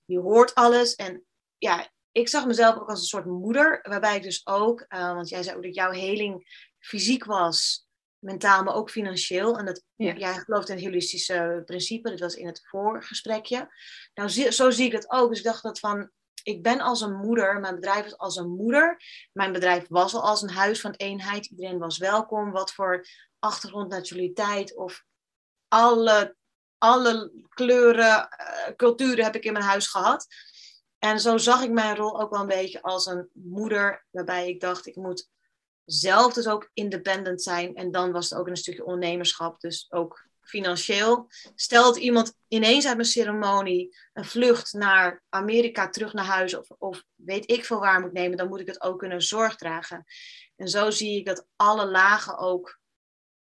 je hoort alles. En ja, ik zag mezelf ook als een soort moeder, waarbij ik dus ook, uh, want jij zei ook dat jouw heling fysiek was, mentaal, maar ook financieel. En dat, ja. jij gelooft in het holistische principe, dat was in het voorgesprekje. Nou, zo zie ik het ook. Dus ik dacht dat van, ik ben als een moeder, mijn bedrijf is als een moeder. Mijn bedrijf was al als een huis van eenheid. Iedereen was welkom, wat voor achtergrond, nationaliteit of alle, alle kleuren, uh, culturen heb ik in mijn huis gehad. En zo zag ik mijn rol ook wel een beetje als een moeder, waarbij ik dacht, ik moet zelf dus ook independent zijn. En dan was het ook een stukje ondernemerschap, dus ook financieel. Stel dat iemand ineens uit mijn ceremonie een vlucht naar Amerika terug naar huis of, of weet ik veel waar moet nemen, dan moet ik het ook kunnen zorg dragen. En zo zie ik dat alle lagen ook,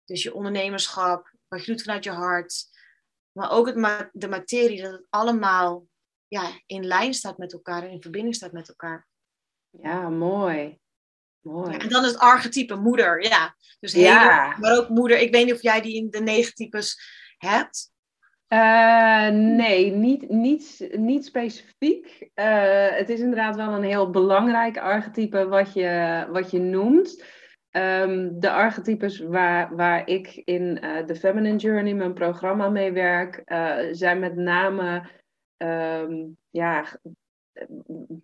dus je ondernemerschap, wat je doet vanuit je hart, maar ook het de materie, dat het allemaal ja, in lijn staat met elkaar en in verbinding staat met elkaar. Ja, mooi. Mooi. en dan is het archetype moeder, ja. Dus ja. maar ook moeder. Ik weet niet of jij die in de negentypes hebt. Uh, nee, niet, niet, niet specifiek. Uh, het is inderdaad wel een heel belangrijk archetype wat je, wat je noemt. Um, de archetypes waar, waar ik in uh, de Feminine Journey, mijn programma mee werk, zijn met name um, ja,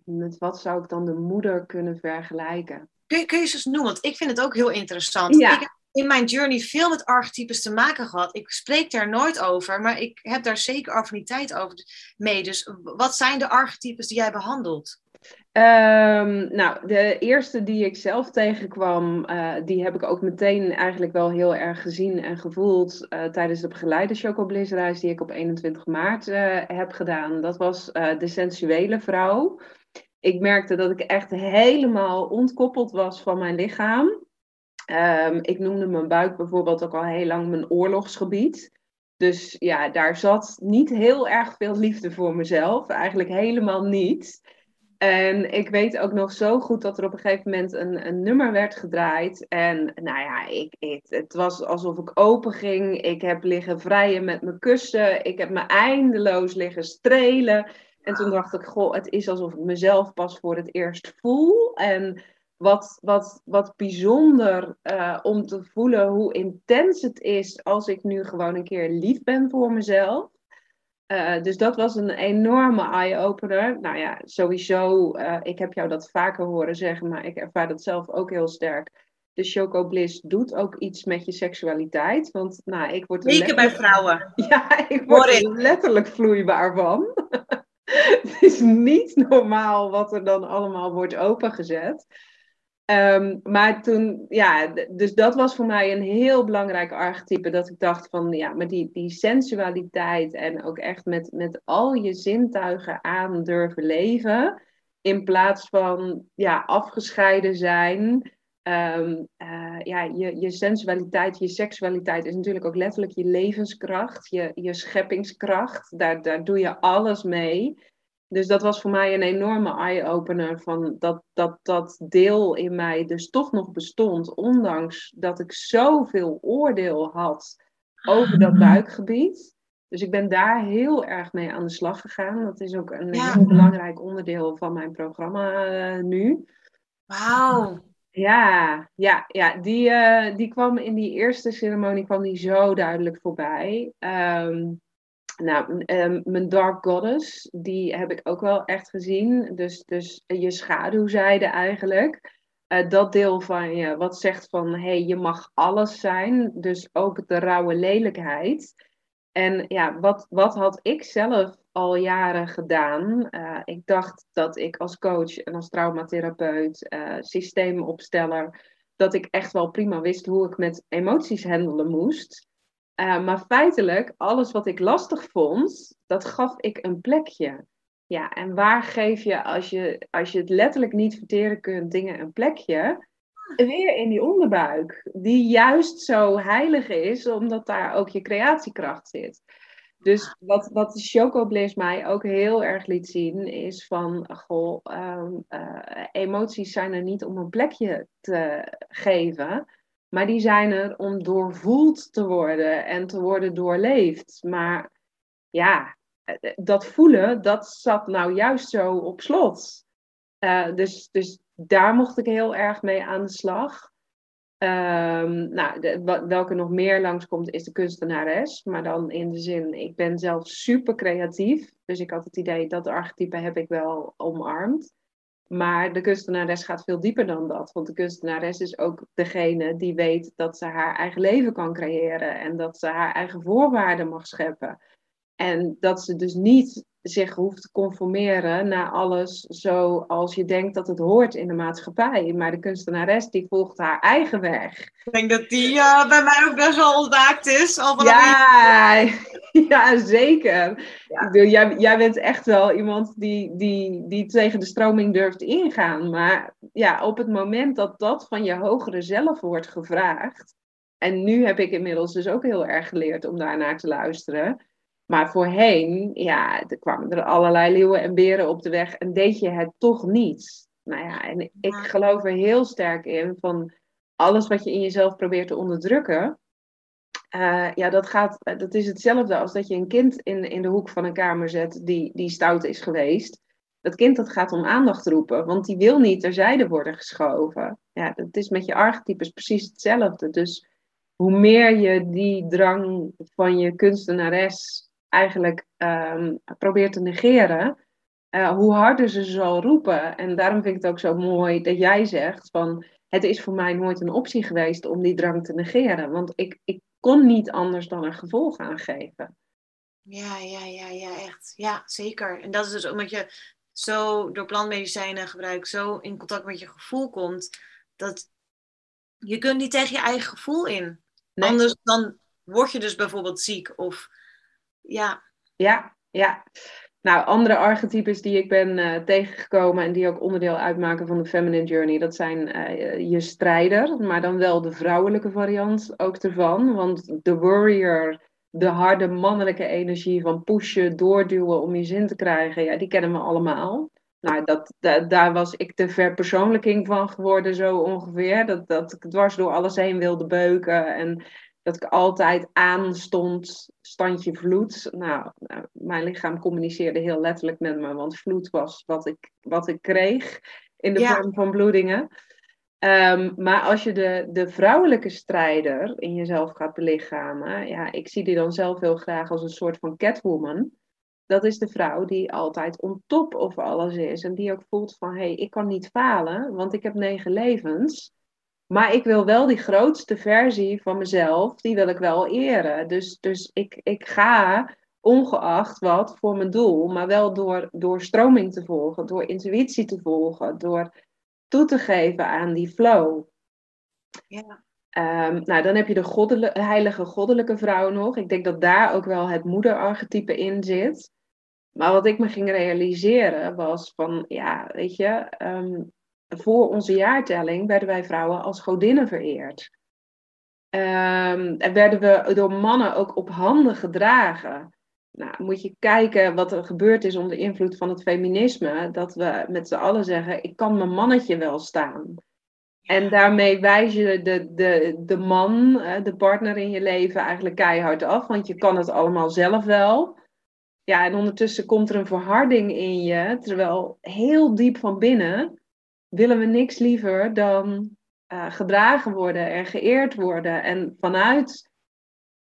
met wat zou ik dan de moeder kunnen vergelijken? Kun je, kun je eens noemen? Want ik vind het ook heel interessant. Ik heb in mijn journey veel met archetypes te maken gehad. Ik spreek daar nooit over, maar ik heb daar zeker affiniteit over mee. Dus wat zijn de archetypes die jij behandelt? Um, nou, de eerste die ik zelf tegenkwam, uh, die heb ik ook meteen eigenlijk wel heel erg gezien en gevoeld uh, tijdens de begeleide Chocoblissreis die ik op 21 maart uh, heb gedaan. Dat was de sensuele vrouw ik merkte dat ik echt helemaal ontkoppeld was van mijn lichaam. Ehm, ik noemde mijn buik bijvoorbeeld ook al heel lang mijn oorlogsgebied. Dus ja, daar zat niet heel erg veel liefde voor mezelf. Eigenlijk helemaal niet. En ik weet ook nog zo goed dat er op een gegeven moment een, een nummer werd gedraaid. En nou ja, ik, het, was alsof ik open ging. Ik heb liggen vrijen met mijn kussen. Ik heb me eindeloos liggen strelen. En toen dacht ik, goh, het is alsof ik mezelf pas voor het eerst voel. En wat, wat, wat bijzonder uh, om te voelen hoe intens het is als ik nu gewoon een keer lief ben voor mezelf. Uh, dus dat was een enorme eye-opener. Nou ja, sowieso, uh, ik heb jou dat vaker horen zeggen, maar ik ervaar dat zelf ook heel sterk. De Choco Bliss doet ook iets met je seksualiteit. Want nou, ik word er Zeker bij vrouwen. [LAUGHS] Ja, ik word er letterlijk vloeibaar van. [LAUGHS] [LAUGHS] het is niet normaal wat er dan allemaal wordt opengezet. Um, maar toen, ja, dus dat was voor mij een heel belangrijk archetype. Dat ik dacht van, ja, maar die, die sensualiteit en ook echt met, met al je zintuigen aan durven leven. In plaats van, ja, afgescheiden zijn. Um, uh, ja, je, je sensualiteit, je seksualiteit is natuurlijk ook letterlijk je levenskracht, je, je scheppingskracht. Daar, daar doe je alles mee. Dus dat was voor mij een enorme eye-opener van dat, dat dat deel in mij dus toch nog bestond, ondanks dat ik zoveel oordeel had over dat [LAUGHS] buikgebied. Dus ik ben daar heel erg mee aan de slag gegaan. Dat is ook een heel belangrijk onderdeel van mijn programma uh, nu. Wauw. Ja, ja, ja die, uh, die kwam in die eerste ceremonie kwam die zo duidelijk voorbij. Um, nou, um, mijn Dark Goddess, die heb ik ook wel echt gezien. Dus, dus je schaduwzijde eigenlijk. Uh, dat deel van je, wat zegt van, hé, hey, je mag alles zijn. Dus ook de rauwe lelijkheid. En ja, wat, wat had ik zelf al jaren gedaan? Uh, ik dacht dat ik als coach en als traumatherapeut, uh, systeemopsteller, dat ik echt wel prima wist hoe ik met emoties handelen moest. Uh, maar feitelijk, alles wat ik lastig vond, dat gaf ik een plekje. Ja, en waar geef je als, je, als je het letterlijk niet verteren kunt, dingen een plekje? Weer in die onderbuik, die juist zo heilig is, omdat daar ook je creatiekracht zit. Dus wat, wat de Choco Bliss mij ook heel erg liet zien, is van, goh, um, uh, emoties zijn er niet om een plekje te geven, maar die zijn er om doorvoeld te worden en te worden doorleefd. Maar ja, dat voelen, dat zat nou juist zo op slot. Uh, dus, dus daar mocht ik heel erg mee aan de slag. Um, nou, de, welke nog meer langskomt is de kunstenares. Maar dan in de zin, ik ben zelf super creatief. Dus ik had het idee dat archetype heb ik wel omarmd. Maar de kunstenares gaat veel dieper dan dat. Want de kunstenares is ook degene die weet dat ze haar eigen leven kan creëren. En dat ze haar eigen voorwaarden mag scheppen. En dat ze dus niet zich hoeft te conformeren naar alles zoals je denkt dat het hoort in de maatschappij. Maar de kunstenares die volgt haar eigen weg. Ik denk dat die uh, bij mij ook best wel ontwaakt is. Al ja, [LAUGHS] ja, zeker. Ja. Ik bedoel, jij, jij bent echt wel iemand die, die, die tegen de stroming durft ingaan. Maar ja, op het moment dat dat van je hogere zelf wordt gevraagd. En nu heb ik inmiddels dus ook heel erg geleerd om daarnaar te luisteren maar voorheen, ja, er kwamen er allerlei leeuwen en beren op de weg en deed je het toch niet. Nou ja, en ik geloof er heel sterk in van alles wat je in jezelf probeert te onderdrukken. Uh, ja, dat, gaat, dat is hetzelfde als dat je een kind in, in de hoek van een kamer zet die, die stout is geweest. Dat kind dat gaat om aandacht roepen, want die wil niet terzijde worden geschoven. Ja, dat is met je archetypes precies hetzelfde. Dus hoe meer je die drang van je kunstenares eigenlijk um, probeert te negeren, uh, hoe harder ze zal roepen. En daarom vind ik het ook zo mooi dat jij zegt van het is voor mij nooit een optie geweest om die drang te negeren. Want ik, ik kon niet anders dan een gevolg aangeven. Ja, ja, ja, ja, echt. Ja, zeker. En dat is dus omdat je zo door plantmedicijnen gebruik zo in contact met je gevoel komt, dat je kunt niet tegen je eigen gevoel in. Anders dan word je dus bijvoorbeeld ziek of ja. Ja, ja. Nou, andere archetypes die ik ben uh, tegengekomen en die ook onderdeel uitmaken van de Feminine Journey, dat zijn uh, je strijder, maar dan wel de vrouwelijke variant ook ervan. Want de warrior, de harde mannelijke energie van pushen, doorduwen om je zin te krijgen, ja, die kennen we allemaal. Nou, dat, daar was ik de verpersoonlijking van geworden, zo ongeveer. Dat, dat ik dwars door alles heen wilde beuken en dat ik altijd aanstond, standje vloed. Nou, nou, mijn lichaam communiceerde heel letterlijk met me, want vloed was wat ik, wat ik kreeg in de vorm van bloedingen. Ehm, maar als je de, de vrouwelijke strijder in jezelf gaat belichamen, ja, ik zie die dan zelf heel graag als een soort van catwoman. Dat is de vrouw die altijd on top of alles is en die ook voelt van, hé, hey, ik kan niet falen, want ik heb negen levens. Maar ik wil wel die grootste versie van mezelf, die wil ik wel eren. Dus, dus ik, ik ga ongeacht wat voor mijn doel, maar wel door, door stroming te volgen, door intuïtie te volgen, door toe te geven aan die flow. Ja. Um, nou, dan heb je de heilige goddelijke vrouw nog. Ik denk dat daar ook wel het moederarchetype in zit. Maar wat ik me ging realiseren was van, ja, weet je, um, voor onze jaartelling werden wij vrouwen als godinnen vereerd. Um, en werden we door mannen ook op handen gedragen. Nou, moet je kijken wat er gebeurd is onder invloed van het feminisme. Dat we met z'n allen zeggen, ik kan mijn mannetje wel staan. En daarmee wijs je de, de, de man, de partner in je leven eigenlijk keihard af. Want je kan het allemaal zelf wel. Ja, en ondertussen komt er een verharding in je. Terwijl heel diep van binnen willen we niks liever dan uh, gedragen worden en geëerd worden. En vanuit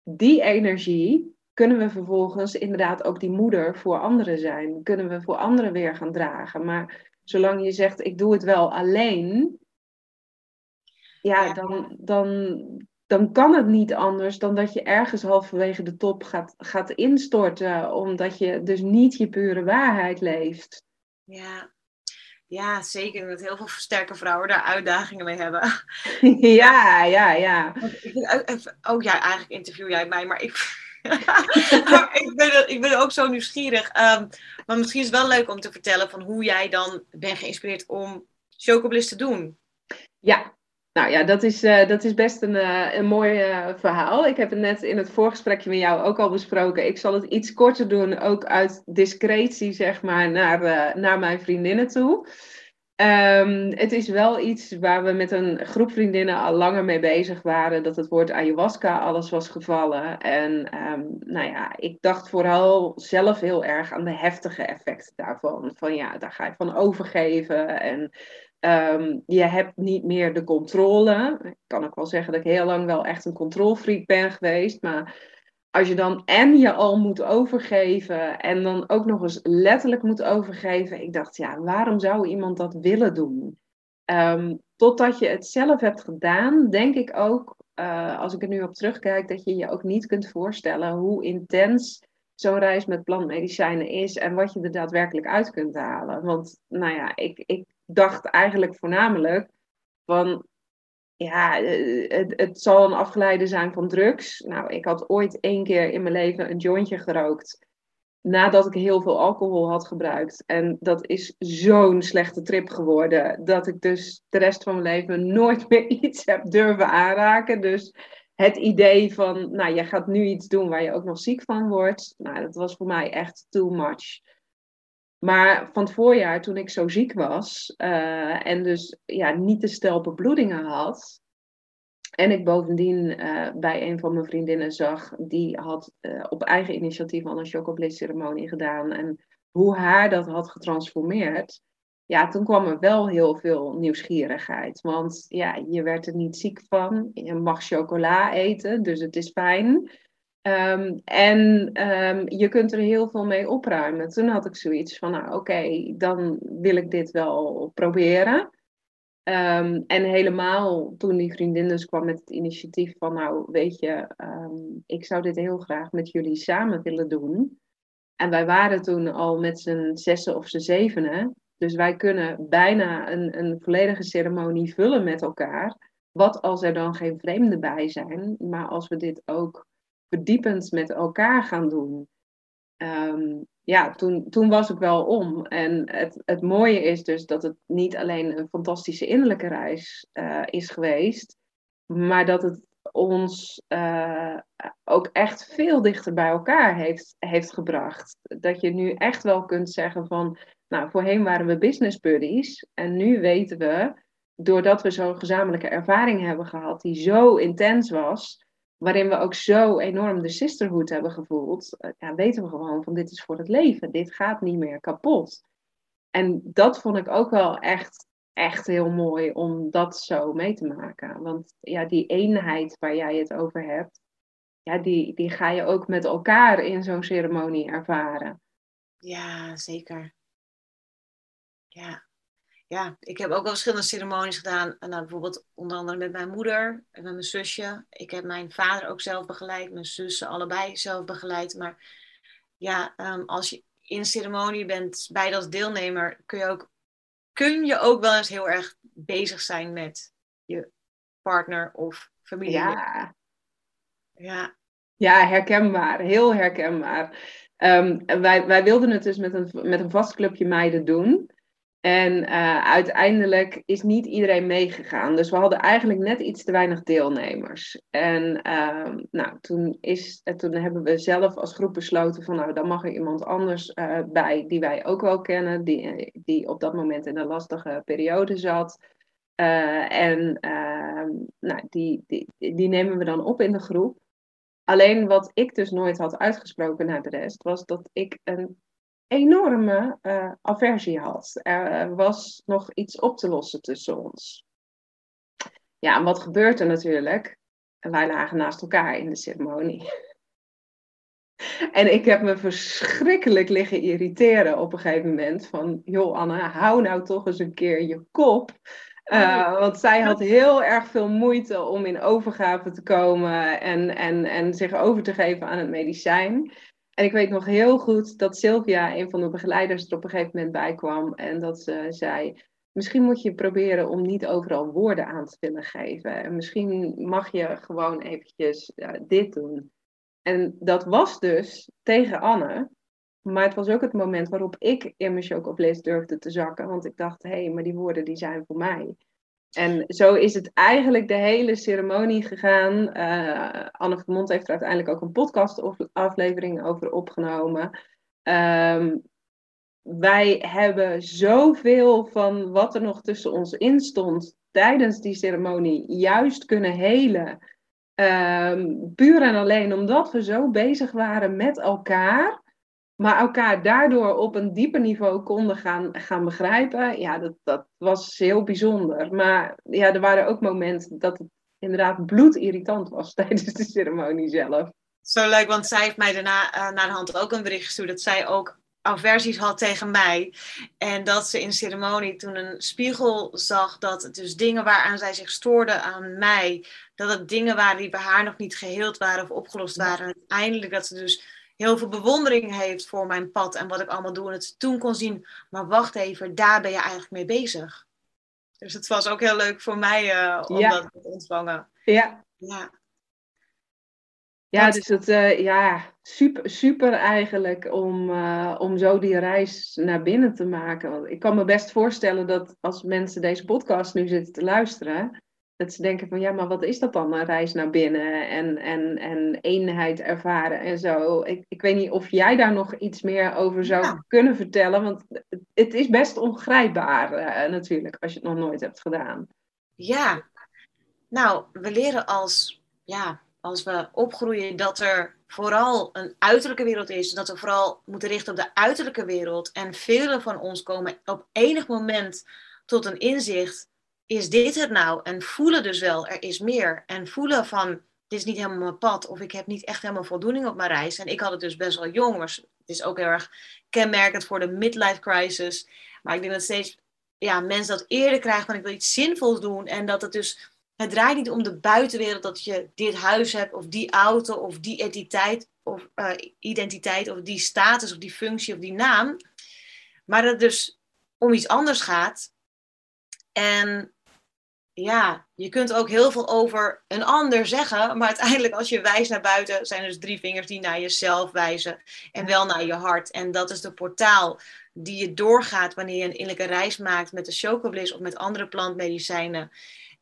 die energie kunnen we vervolgens inderdaad ook die moeder voor anderen zijn. Kunnen we voor anderen weer gaan dragen. Maar zolang je zegt, ik doe het wel alleen, ja, Dan, dan, dan kan het niet anders dan dat je ergens halverwege de top gaat, gaat instorten, omdat je dus niet je pure waarheid leeft. Ja, ja, zeker. Dat heel veel sterke vrouwen daar uitdagingen mee hebben. [LAUGHS] Ja, ja, ja. ook, ja, eigenlijk interview jij mij, maar ik, [LAUGHS] ik, ben, ik ben ook zo nieuwsgierig. Um, maar misschien is het wel leuk om te vertellen van hoe jij dan bent geïnspireerd om Chocobliss te doen. Ja, nou ja, dat is, uh, dat is best een, uh, een mooi uh, verhaal. Ik heb het net in het voorgesprekje met jou ook al besproken. Ik zal het iets korter doen, ook uit discretie, zeg maar, naar, naar mijn vriendinnen toe. Um, het is wel iets waar we met een groep vriendinnen al langer mee bezig waren. Dat het woord ayahuasca alles was gevallen. En um, nou ja, ik dacht vooral zelf heel erg aan de heftige effecten daarvan. Van ja, daar ga je van overgeven. En Um, je hebt niet meer de controle. Ik kan ook wel zeggen dat ik heel lang wel echt een controlfreak ben geweest. Maar als je dan en je al moet overgeven en dan ook nog eens letterlijk moet overgeven. Ik dacht, ja, waarom zou iemand dat willen doen? Um, totdat je het zelf hebt gedaan, denk ik ook, uh, als ik er nu op terugkijk, dat je je ook niet kunt voorstellen hoe intens zo'n reis met plantmedicijnen is en wat je er daadwerkelijk uit kunt halen. Want, nou ja, ik, ik dacht eigenlijk voornamelijk van, ja, eh, het, het zal een afgeleide zijn van drugs. Nou, ik had ooit één keer in mijn leven een jointje gerookt. Nadat ik heel veel alcohol had gebruikt. En dat is zo'n slechte trip geworden. Dat ik dus de rest van mijn leven nooit [LAUGHS] meer iets heb durven aanraken. Dus het idee van, nou, je gaat nu iets doen waar je ook nog ziek van wordt. Nou, dat was voor mij echt too much. Maar van het voorjaar, toen ik zo ziek was uh, en dus ja, niet te stel bebloedingen had. En ik bovendien uh, bij een van mijn vriendinnen zag, die had uh, op eigen initiatief al een chocobliss ceremonie gedaan. En hoe haar dat had getransformeerd. Ja, toen kwam er wel heel veel nieuwsgierigheid. Want ja, je werd er niet ziek van. Je mag chocola eten, dus het is fijn. Um, en um, je kunt er heel veel mee opruimen. Toen had ik zoiets van, nou oké, dan wil ik dit wel proberen. Um, en helemaal toen die vriendin dus kwam met het initiatief van, nou weet je, ik zou dit heel graag met jullie samen willen doen. En wij waren toen al met z'n zessen of z'n zevenen. Dus wij kunnen bijna een, een volledige ceremonie vullen met elkaar. Wat als er dan geen vreemden bij zijn, maar als we dit ook verdiepend met elkaar gaan doen. ehm, ja, toen, toen was ik wel om. En het, het mooie is dus dat het niet alleen een fantastische innerlijke reis uh, is geweest, maar dat het ons uh, ook echt veel dichter bij elkaar heeft, heeft gebracht. Dat je nu echt wel kunt zeggen van, nou, voorheen waren we business buddies en nu weten we, doordat we zo'n gezamenlijke ervaring hebben gehad die zo intens was, waarin we ook zo enorm de sisterhood hebben gevoeld, uh, ja, weten we gewoon van dit is voor het leven, dit gaat niet meer kapot. En dat vond ik ook wel echt echt heel mooi om dat zo mee te maken. Want ja, die eenheid waar jij het over hebt, ja, die, die ga je ook met elkaar in zo'n ceremonie ervaren. Ja, zeker. Ja. Ja, ik heb ook wel verschillende ceremonies gedaan. Nou, bijvoorbeeld onder andere met mijn moeder en met mijn zusje. Ik heb mijn vader ook zelf begeleid, mijn zussen allebei zelf begeleid. Maar ja, ehm, als je in ceremonie bent bij als deelnemer, kun je ook kun je ook wel eens heel erg bezig zijn met je partner of familie. Ja. Ja, ja herkenbaar. Heel herkenbaar. Um, wij, wij wilden het dus met een, met een vast clubje meiden doen. En uh, uiteindelijk is niet iedereen meegegaan. Dus we hadden eigenlijk net iets te weinig deelnemers. En uh, nou, toen, is, toen hebben we zelf als groep besloten van nou, dan mag er iemand anders uh, bij die wij ook wel kennen, die, die op dat moment in een lastige periode zat. Eh, en ehm, nou, die, die, die nemen we dan op in de groep. Alleen wat ik dus nooit had uitgesproken naar de rest, was dat ik een enorme uh, aversie had. Er was nog iets op te lossen tussen ons. Ja, en wat gebeurt er natuurlijk? Wij lagen naast elkaar in de ceremonie. [LAUGHS] En ik heb me verschrikkelijk liggen irriteren op een gegeven moment. Van, joh Anne, hou nou toch eens een keer je kop. Uh, want zij had heel erg veel moeite om in overgave te komen en, en, en zich over te geven aan het medicijn. En ik weet nog heel goed dat Sylvia, een van de begeleiders, er op een gegeven moment bij kwam. En dat ze zei: Misschien moet je proberen om niet overal woorden aan te willen geven. En misschien mag je gewoon eventjes dit doen. En dat was dus tegen Anne. Maar het was ook het moment waarop ik in mijn chocobliss durfde te zakken. Want ik dacht, hé, hey, maar die woorden die zijn voor mij. En zo is het eigenlijk de hele ceremonie gegaan. Uh, Anne heeft er uiteindelijk ook een podcastaflevering over opgenomen. Um, wij hebben zoveel van wat er nog tussen ons in stond tijdens die ceremonie juist kunnen helen. Um, puur en alleen omdat we zo bezig waren met elkaar maar elkaar daardoor op een dieper niveau konden gaan, gaan begrijpen, ja, dat, dat was heel bijzonder. Maar ja, er waren ook momenten dat het inderdaad bloedirritant was [LAUGHS] tijdens de ceremonie zelf. Zo leuk, want zij heeft mij daarna uh, naar de hand ook een bericht gestuurd dat zij ook aversies had tegen mij. En dat ze in de ceremonie toen een spiegel zag dat het dus dingen waaraan zij zich stoorde aan mij, dat het dingen waren die bij haar nog niet geheeld waren of opgelost waren. En uiteindelijk dat ze dus heel veel bewondering heeft voor mijn pad en wat ik allemaal doe. En het toen kon zien, maar wacht even, daar ben je eigenlijk mee bezig. Dus het was ook heel leuk voor mij uh, om dat te ontvangen. Ja. Ja, ja dus het, uh, ja, super, super eigenlijk om, uh, om zo die reis naar binnen te maken. Want ik kan me best voorstellen dat als mensen deze podcast nu zitten te luisteren, dat ze denken van ja, maar wat is dat dan, een reis naar binnen en, en, en eenheid ervaren en zo. Ik, ik weet niet of jij daar nog iets meer over zou kunnen vertellen, want het is best ongrijpbaar uh, natuurlijk als je het nog nooit hebt gedaan. Ja, nou, we leren als, ja, als we opgroeien dat er vooral een uiterlijke wereld is, dat we vooral moeten richten op de uiterlijke wereld. En velen van ons komen op enig moment tot een inzicht is dit het nou? En voelen dus wel, er is meer. En voelen van, dit is niet helemaal mijn pad. Of ik heb niet echt helemaal voldoening op mijn reis. En ik had het dus best wel jong. Maar het is ook heel erg kenmerkend voor de midlife crisis. Maar ik denk dat steeds ja, mensen dat eerder krijgen van ik wil iets zinvols doen. En dat het dus, het draait niet om de buitenwereld dat je dit huis hebt. Of die auto of die identiteit. Of uh, identiteit of die status of die functie of die naam. Maar dat het dus om iets anders gaat. En ja, je kunt ook heel veel over een ander zeggen, maar uiteindelijk als je wijst naar buiten, zijn er dus drie vingers die naar jezelf wijzen en wel naar je hart. En dat is de portaal die je doorgaat wanneer je een innerlijke reis maakt met de chocobliss of met andere plantmedicijnen.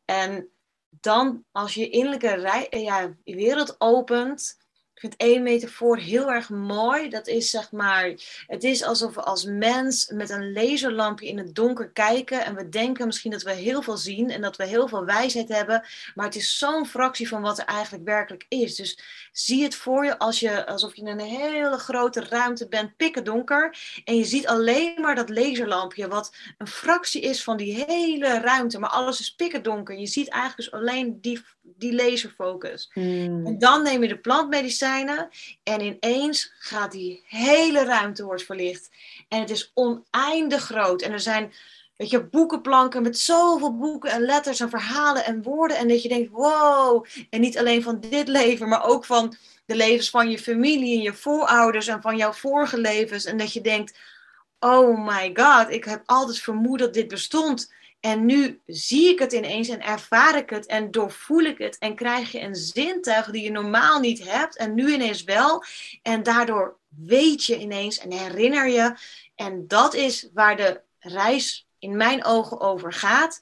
En dan als je innerlijke rij, ja, wereld opent, vind één metafoor heel erg mooi. Dat is zeg maar, het is alsof we als mens met een laserlampje in het donker kijken en we denken misschien dat we heel veel zien en dat we heel veel wijsheid hebben, maar het is zo'n fractie van wat er eigenlijk werkelijk is. Dus zie het voor je, als je alsof je in een hele grote ruimte bent, pikken donker, en je ziet alleen maar dat laserlampje, wat een fractie is van die hele ruimte, maar alles is pikken donker. Je ziet eigenlijk dus alleen die, die laserfocus. Hmm. En dan neem je de plantmedicijn en ineens gaat die hele ruimte wordt verlicht. En het is oneindig groot. En er zijn weet je, boekenplanken met zoveel boeken en letters en verhalen en woorden. En dat je denkt, wow. En niet alleen van dit leven, maar ook van de levens van je familie en je voorouders en van jouw vorige levens. En dat je denkt, oh my god, ik heb altijd vermoed dat dit bestond. En nu zie ik het ineens en ervaar ik het en doorvoel ik het en krijg je een zintuig die je normaal niet hebt en nu ineens wel. En daardoor weet je ineens en herinner je. En dat is waar de reis in mijn ogen over gaat.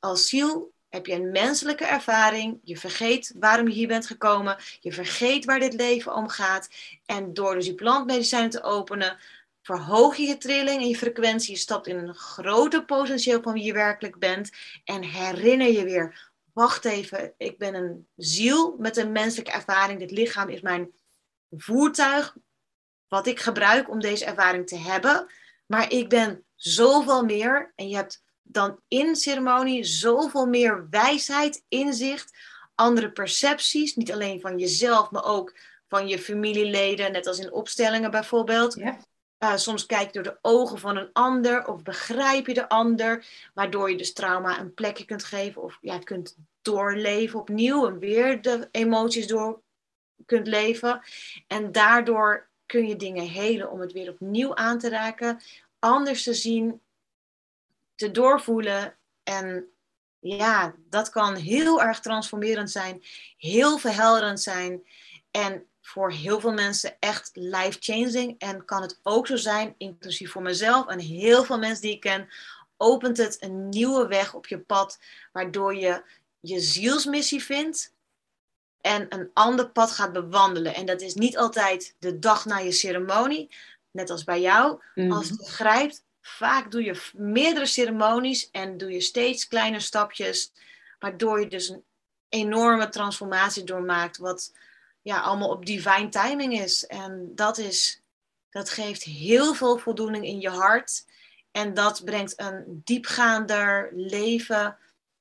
Als ziel heb je een menselijke ervaring. Je vergeet waarom je hier bent gekomen. Je vergeet waar dit leven om gaat. En door dus die plantmedicijnen te openen, verhoog je je trilling en je frequentie. Je stapt in een groter potentieel van wie je werkelijk bent. En herinner je weer, wacht even, ik ben een ziel met een menselijke ervaring. Dit lichaam is mijn voertuig, wat ik gebruik om deze ervaring te hebben. Maar ik ben zoveel meer. En je hebt dan in ceremonie zoveel meer wijsheid, inzicht, andere percepties. Niet alleen van jezelf, maar ook van je familieleden, net als in opstellingen bijvoorbeeld. Ja. Uh, soms kijk je door de ogen van een ander of begrijp je de ander, waardoor je dus trauma een plekje kunt geven of ja, kunt doorleven opnieuw en weer de emoties door kunt leven. En daardoor kun je dingen helen om het weer opnieuw aan te raken, anders te zien, te doorvoelen. En ja, dat kan heel erg transformerend zijn, heel verhelderend zijn. En voor heel veel mensen echt life-changing. En kan het ook zo zijn, inclusief voor mezelf en heel veel mensen die ik ken, opent het een nieuwe weg op je pad, waardoor je je zielsmissie vindt en een ander pad gaat bewandelen. En dat is niet altijd de dag na je ceremonie, net als bij jou. Mhm. Als het grijpt, vaak doe je meerdere ceremonies en doe je steeds kleine stapjes, waardoor je dus een enorme transformatie doormaakt, wat ja, allemaal op divine timing is. En dat, is, dat geeft heel veel voldoening in je hart. En dat brengt een diepgaander leven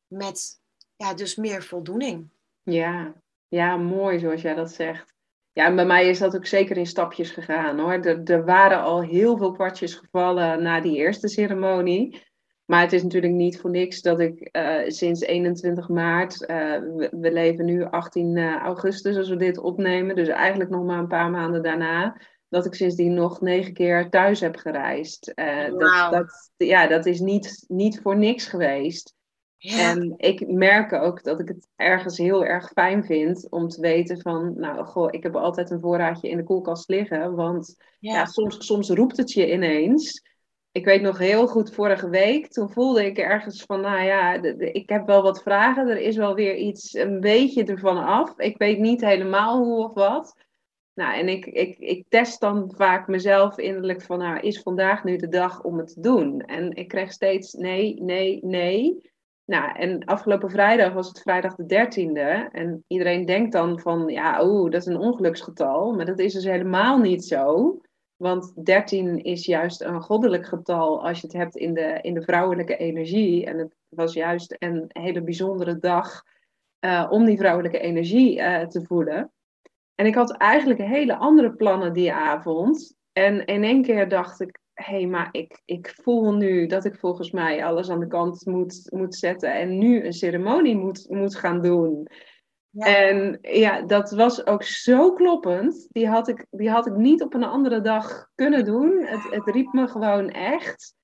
met ja, dus meer voldoening. Ja, ja, mooi zoals jij dat zegt. Ja, en bij mij is dat ook zeker in stapjes gegaan hoor. Er, er waren al heel veel kwartjes gevallen na die eerste ceremonie. Maar het is natuurlijk niet voor niks dat ik uh, sinds 21 maart, uh, we, we, leven nu 18 uh, augustus als we dit opnemen, dus eigenlijk nog maar een paar maanden daarna, dat ik sindsdien nog negen keer thuis heb gereisd. Wow. dat, dat, ja, dat is niet, niet voor niks geweest. Ja. En ik merk ook dat ik het ergens heel erg fijn vind om te weten van, nou goh, ik heb altijd een voorraadje in de koelkast liggen, want ja. ja soms, soms roept het je ineens ik weet nog heel goed vorige week, toen voelde ik ergens van, nou ja, ik heb wel wat vragen, er is wel weer iets een beetje ervan af. Ik weet niet helemaal hoe of wat. Nou, en ik, ik, ik test dan vaak mezelf innerlijk van, nou, is vandaag nu de dag om het te doen? En ik kreeg steeds nee, nee, nee. Nou, en afgelopen vrijdag was het vrijdag de 13e. En iedereen denkt dan van, ja, oeh, dat is een ongeluksgetal. Maar dat is dus helemaal niet zo. Want 13 is juist een goddelijk getal als je het hebt in de, in de vrouwelijke energie. En het was juist een hele bijzondere dag uh, om die vrouwelijke energie uh, te voelen. En ik had eigenlijk hele andere plannen die avond. En in één keer dacht ik, hé, hey, maar ik, ik voel nu dat ik volgens mij alles aan de kant moet, moet zetten en nu een ceremonie moet, moet gaan doen. En ja, dat was ook zo kloppend. Die had, ik, die had ik niet op een andere dag kunnen doen. Het, het riep me gewoon echt.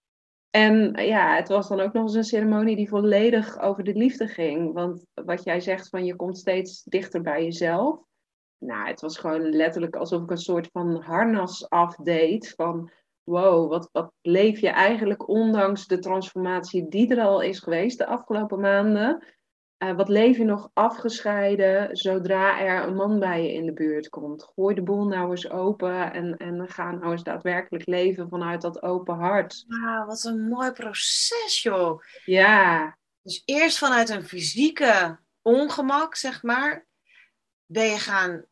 En ja, het was dan ook nog eens een ceremonie die volledig over de liefde ging. Want wat jij zegt van je komt steeds dichter bij jezelf. Nou, het was gewoon letterlijk alsof ik een soort van harnas afdeed. Van wow, wat, wat leef je eigenlijk ondanks de transformatie die er al is geweest de afgelopen maanden. Uh, wat leef je nog afgescheiden zodra er een man bij je in de buurt komt? Gooi de boel nou eens open en, en ga nou eens daadwerkelijk leven vanuit dat open hart. Wauw, wat een mooi proces, joh. Ja. Dus eerst vanuit een fysieke ongemak, zeg maar, ben je gaan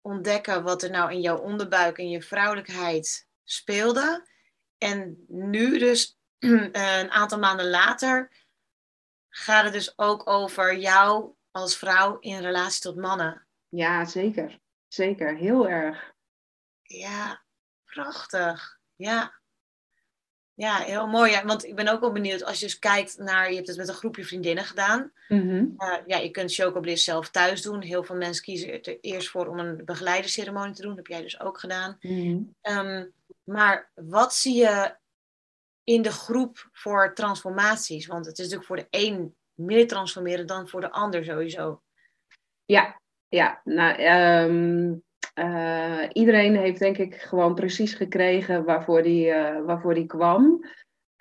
ontdekken wat er nou in jouw onderbuik en je vrouwelijkheid speelde. En nu dus, [CLEARS THROAT] een aantal maanden later, gaat het dus ook over jou als vrouw in relatie tot mannen. Ja, zeker. Zeker, heel erg. Ja, prachtig. Ja. Ja, heel mooi. Ja, want ik ben ook wel benieuwd, als je dus kijkt naar, je hebt het met een groepje vriendinnen gedaan. Mm ja, je kunt chocobliss zelf thuis doen. Heel veel mensen kiezen er eerst voor om een begeleiderceremonie te doen. Dat heb jij dus ook gedaan. Mhm. Ehm, maar wat zie je in de groep voor transformaties? Want het is natuurlijk voor de een meer transformeren dan voor de ander sowieso. Ja, ja. Nou, ehm, eh, iedereen heeft denk ik gewoon precies gekregen waarvoor die, uh, waarvoor die kwam.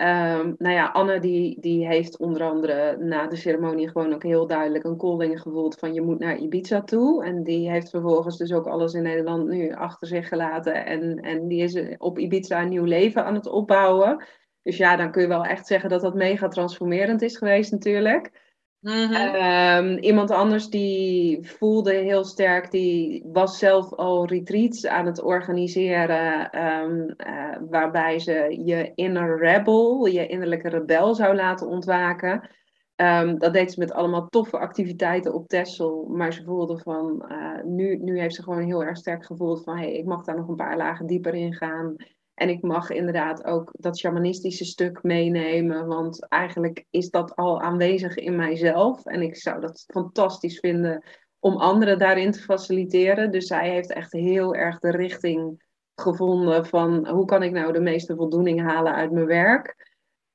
Um, nou ja, Anne die, die heeft onder andere na de ceremonie gewoon ook heel duidelijk een calling gevoeld van je moet naar Ibiza toe. En die heeft vervolgens dus ook alles in Nederland nu achter zich gelaten. En, en die is op Ibiza een nieuw leven aan het opbouwen. Dus ja, dan kun je wel echt zeggen dat dat mega transformerend is geweest natuurlijk. Mhm. Ehm, iemand anders die voelde heel sterk, die was zelf al retreats aan het organiseren, ehm, eh, waarbij ze je inner rebel, je innerlijke rebel zou laten ontwaken. Ehm, dat deed ze met allemaal toffe activiteiten op Texel, maar ze voelde van, uh, nu, nu heeft ze gewoon heel erg sterk gevoeld van, hey, ik mag daar nog een paar lagen dieper in gaan. En ik mag inderdaad ook dat shamanistische stuk meenemen, want eigenlijk is dat al aanwezig in mijzelf. En ik zou dat fantastisch vinden om anderen daarin te faciliteren. Dus zij heeft echt heel erg de richting gevonden van hoe kan ik nou de meeste voldoening halen uit mijn werk.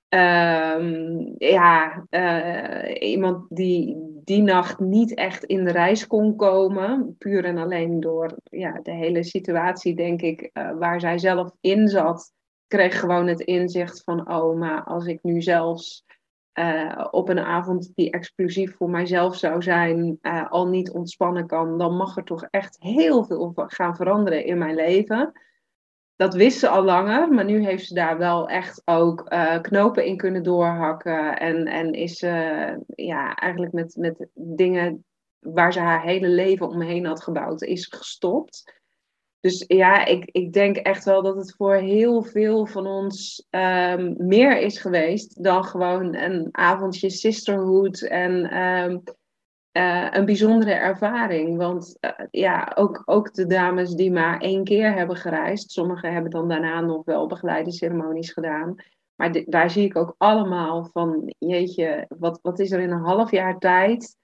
Um, ja, uh, iemand die die nacht niet echt in de reis kon komen. Puur en alleen door ja, de hele situatie, denk ik, uh, waar zij zelf in zat. Kreeg gewoon het inzicht van, oh, maar als ik nu zelfs uh, op een avond die exclusief voor mijzelf zou zijn, al niet ontspannen kan, dan mag er toch echt heel veel gaan veranderen in mijn leven dat wist ze al langer, maar nu heeft ze daar wel echt ook uh, knopen in kunnen doorhakken. En, en is ze ja, eigenlijk met, met dingen waar ze haar hele leven omheen had gebouwd, is gestopt. Dus ja, ik, ik denk echt wel dat het voor heel veel van ons um, meer is geweest dan gewoon een avondje sisterhood en um, uh, een bijzondere ervaring. Want uh, ja, ook, ook de dames die maar één keer hebben gereisd, sommigen hebben dan daarna nog wel begeleide ceremonies gedaan. Maar daar zie ik ook allemaal van, jeetje, wat, wat is er in een half jaar tijd?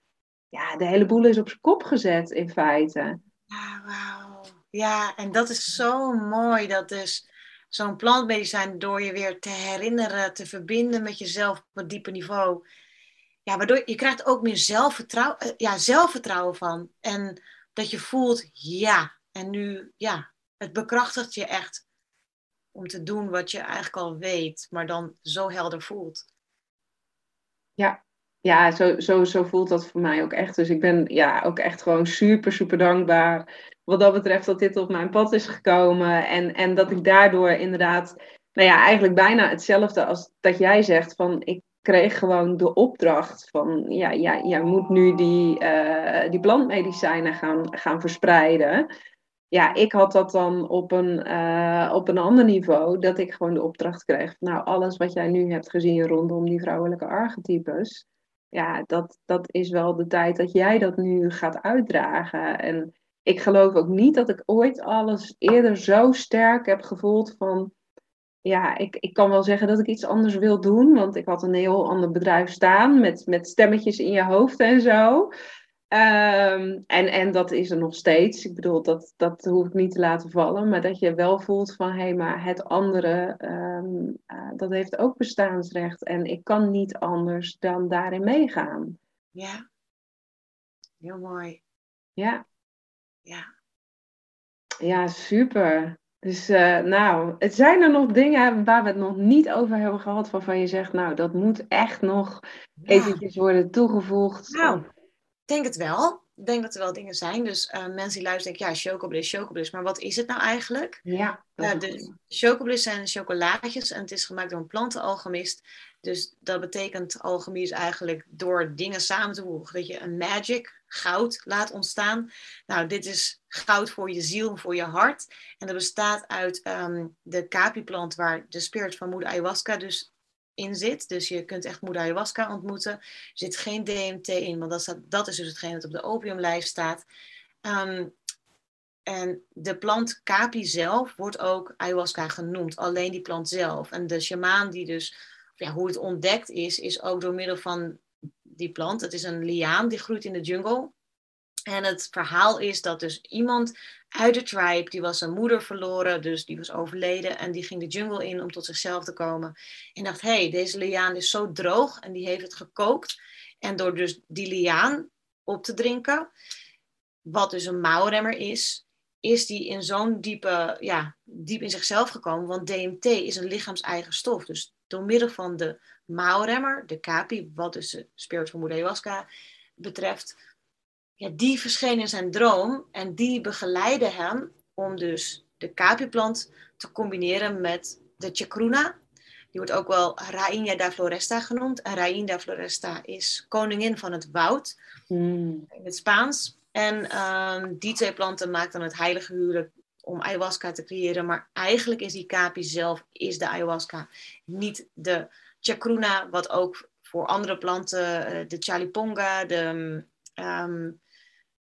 Ja, de hele boel is op zijn kop gezet in feite. Ja, wauw. Ja, en dat is zo mooi. Dat dus zo'n plantmedicijn door je weer te herinneren, te verbinden met jezelf op een dieper niveau ja, waardoor je krijgt ook meer zelfvertrouwen, eh, ja, zelfvertrouwen van. En dat je voelt, ja, en nu, ja, het bekrachtigt je echt om te doen wat je eigenlijk al weet, maar dan zo helder voelt. Ja, ja zo, zo, zo voelt dat voor mij ook echt. Dus ik ben ja, ook echt gewoon super, super dankbaar wat dat betreft dat dit op mijn pad is gekomen. En, en dat ik daardoor inderdaad, nou ja, eigenlijk bijna hetzelfde als dat jij zegt van ik kreeg gewoon de opdracht van, ja, ja jij moet nu die, uh, die plantmedicijnen gaan, gaan verspreiden. Ja, ik had dat dan op een, uh, op een ander niveau, dat ik gewoon de opdracht kreeg. Nou, alles wat jij nu hebt gezien rondom die vrouwelijke archetypes, ja, dat, dat is wel de tijd dat jij dat nu gaat uitdragen. En ik geloof ook niet dat ik ooit alles eerder zo sterk heb gevoeld van ja, ik, ik kan wel zeggen dat ik iets anders wil doen. Want ik had een heel ander bedrijf staan met, met stemmetjes in je hoofd en zo. Ehm, en, en dat is er nog steeds. Ik bedoel, dat, dat hoef ik niet te laten vallen. Maar dat je wel voelt van, hé, hey, maar het andere, ehm, eh, dat heeft ook bestaansrecht. En ik kan niet anders dan daarin meegaan. Ja, heel mooi. Ja. Ja. Ja, super. Dus uh, nou, het zijn er nog dingen waar we het nog niet over hebben gehad, waarvan je zegt, nou, dat moet echt nog ja. eventjes worden toegevoegd. Nou, ik denk het wel. Ik denk dat er wel dingen zijn. Dus uh, mensen die luisteren denken, ja, chocobliss, chocobliss. Maar wat is het nou eigenlijk? Ja. Uh, de chocobliss zijn chocolaatjes en het is gemaakt door een plantenalchemist. Dus dat betekent, alchemie is eigenlijk door dingen samen te voegen. Dat je een magic, goud, laat ontstaan. Nou, dit is goud voor je ziel en voor je hart. En dat bestaat uit um, de capi-plant waar de spirit van moeder ayahuasca dus in zit. Dus je kunt echt moeder ayahuasca ontmoeten. Er zit geen DMT in, want dat, dat is dus hetgeen dat op de opiumlijst staat. Um, en de plant capi zelf wordt ook ayahuasca genoemd. Alleen die plant zelf. En de shamaan die dus, hoe het ontdekt is, is ook door middel van die plant. Het is een liaan die groeit in de jungle. En het verhaal is dat dus iemand uit de tribe, die was zijn moeder verloren, dus die was overleden. En die ging de jungle in om tot zichzelf te komen. En dacht, hé, hey, deze liaan is zo droog. En die heeft het gekookt. En door dus die liaan op te drinken, wat dus een mouwremmer is, is die in zo'n diepe, ja, diep in zichzelf gekomen. Want DMT is een lichaams-eigen stof. Dus door middel van de mouwremmer, de kapi, wat dus de spirit van moeder ayahuasca betreft, ja, die verscheen in zijn droom en die begeleidde hem om dus de kapi-plant te combineren met de chacruna. Die wordt ook wel Rainha da Floresta genoemd. En Rainha da Floresta is koningin van het woud mm. in het Spaans. En um, die twee planten maken dan het heilige huwelijk om ayahuasca te creëren. Maar eigenlijk is die kapi zelf is de ayahuasca. Niet de chacruna, wat ook voor andere planten, eh, de chaliponga, de um,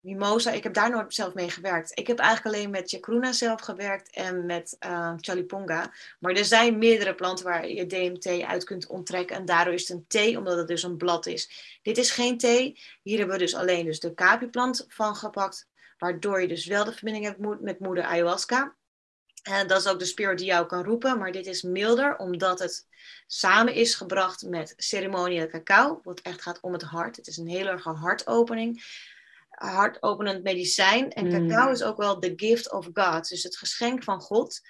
mimosa. Ik heb daar nooit zelf mee gewerkt. Ik heb eigenlijk alleen met chacruna zelf gewerkt en met uh, chaliponga. Maar er zijn meerdere planten waar je DMT uit kunt onttrekken. En daardoor is het een thee, omdat het dus een blad is. Dit is geen thee. Hier hebben we dus alleen dus de capi-plant van gepakt. Waardoor je dus wel de verbinding hebt met moeder ayahuasca. En dat is ook de spirit die jou kan roepen. Maar dit is milder, omdat het samen is gebracht met ceremonieel cacao. Wat echt gaat om het hart. Het is een hele erge hartopening hartopenend medicijn. En cacao mm. is ook wel the gift of God. Dus het geschenk van God.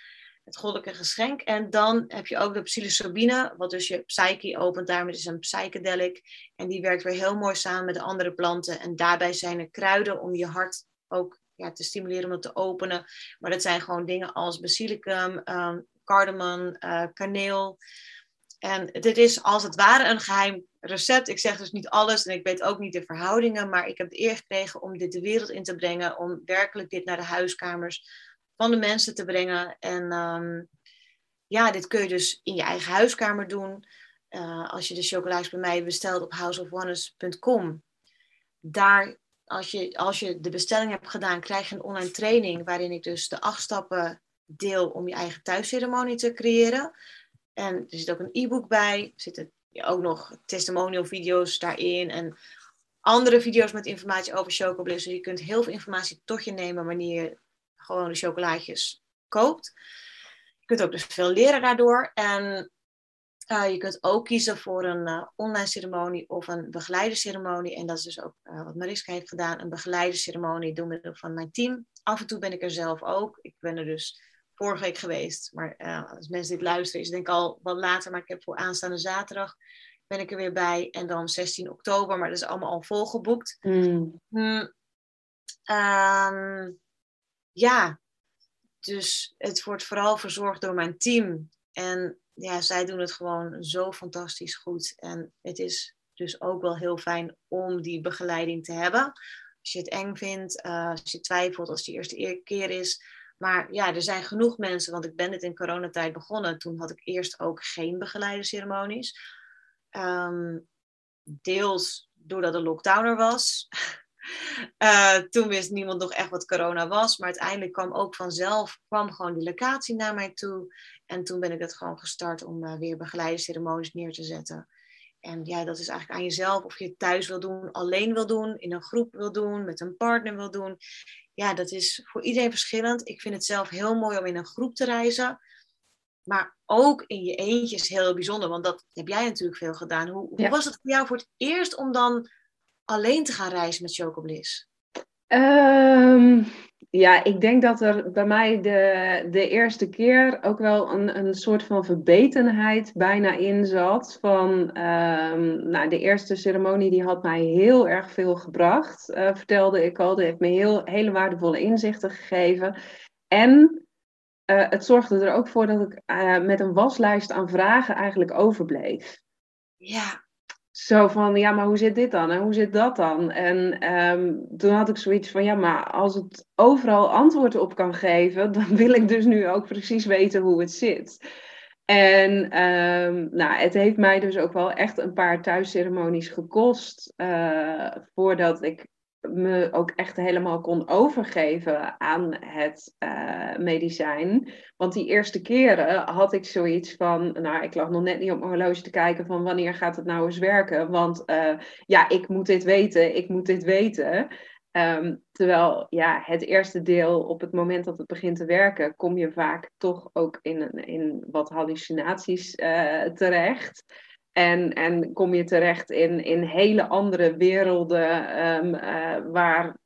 Het goddelijke geschenk. En dan heb je ook de psilocybine, wat dus je psyche opent. Daarmee is een psychedelic. En die werkt weer heel mooi samen met de andere planten. En daarbij zijn er kruiden om je hart ook ja, te stimuleren om het te openen. Maar dat zijn gewoon dingen als basilicum, um, cardamom, uh, kaneel. En dit is als het ware een geheim recept. Ik zeg dus niet alles en ik weet ook niet de verhoudingen, maar ik heb de eer gekregen om dit de wereld in te brengen, om werkelijk dit naar de huiskamers van de mensen te brengen. En um, ja, dit kun je dus in je eigen huiskamer doen. Uh, als je de chocolaatjes bij mij bestelt op houseofwonders.com. Daar, als je, als je de bestelling hebt gedaan, krijg je een online training waarin ik dus de acht stappen deel om je eigen thuisceremonie te creëren. En er zit ook een e-book bij. Er zitten ook nog testimonial video's daarin. En andere video's met informatie over chocobliss. Dus je kunt heel veel informatie tot je nemen wanneer je gewoon de chocolaatjes koopt. Je kunt ook dus veel leren daardoor. En je kunt ook kiezen voor een uh, online ceremonie of een begeleide ceremonie. En dat is dus ook uh, wat Mariska heeft gedaan. Een begeleide ceremonie door middel van mijn team. Af en toe ben ik er zelf ook. Ik ben er dus vorige week geweest. Maar uh, als mensen dit luisteren, is het denk ik al wat later. Maar ik heb voor aanstaande zaterdag ben ik er weer bij. En dan 16 oktober, maar dat is allemaal al volgeboekt. Mm. Mm, um, ja, dus het wordt vooral verzorgd door mijn team. En ja, zij doen het gewoon zo fantastisch goed. En het is dus ook wel heel fijn om die begeleiding te hebben. Als je het eng vindt, uh, als je twijfelt, als het de eerste keer is, maar ja, er zijn genoeg mensen, want ik ben dit in coronatijd begonnen. Toen had ik eerst ook geen begeleide ceremonies. Um, deels doordat de lockdown er was. [LAUGHS] uh, toen wist niemand nog echt wat corona was. Maar uiteindelijk kwam ook vanzelf kwam gewoon die locatie naar mij toe. En toen ben ik het gewoon gestart om uh, weer begeleide ceremonies neer te zetten. En ja, dat is eigenlijk aan jezelf of je het thuis wil doen, alleen wil doen, in een groep wil doen, met een partner wil doen. Ja, dat is voor iedereen verschillend. Ik vind het zelf heel mooi om in een groep te reizen. Maar ook in je eentje is heel bijzonder, want dat heb jij natuurlijk veel gedaan. Hoe, hoe was het voor jou voor het eerst om dan alleen te gaan reizen met Chocobliss? Um, ja, ik denk dat er bij mij de, de eerste keer ook wel een, een soort van verbetenheid bijna in zat. Van, um, nou, de eerste ceremonie die had mij heel erg veel gebracht, uh, vertelde ik al. Die heeft me heel, hele waardevolle inzichten gegeven. En uh, het zorgde er ook voor dat ik uh, met een waslijst aan vragen eigenlijk overbleef. Ja, zo van, ja, maar hoe zit dit dan? En hoe zit dat dan? En um, toen had ik zoiets van, ja, maar als het overal antwoord op kan geven, [LAUGHS] dan wil ik dus nu ook precies weten hoe het zit. En um, nou, het heeft mij dus ook wel echt een paar thuisceremonies gekost uh, voordat ik me ook echt helemaal kon overgeven aan het uh, medicijn. Want die eerste keren had ik zoiets van, nou, ik lag nog net niet op mijn horloge te kijken van wanneer gaat het nou eens werken. Want uh, ja, ik moet dit weten, ik moet dit weten. Um, terwijl ja, het eerste deel, op het moment dat het begint te werken, kom je vaak toch ook in, in wat hallucinaties uh, terecht. En, en kom je terecht in, in hele andere werelden um, uh, waar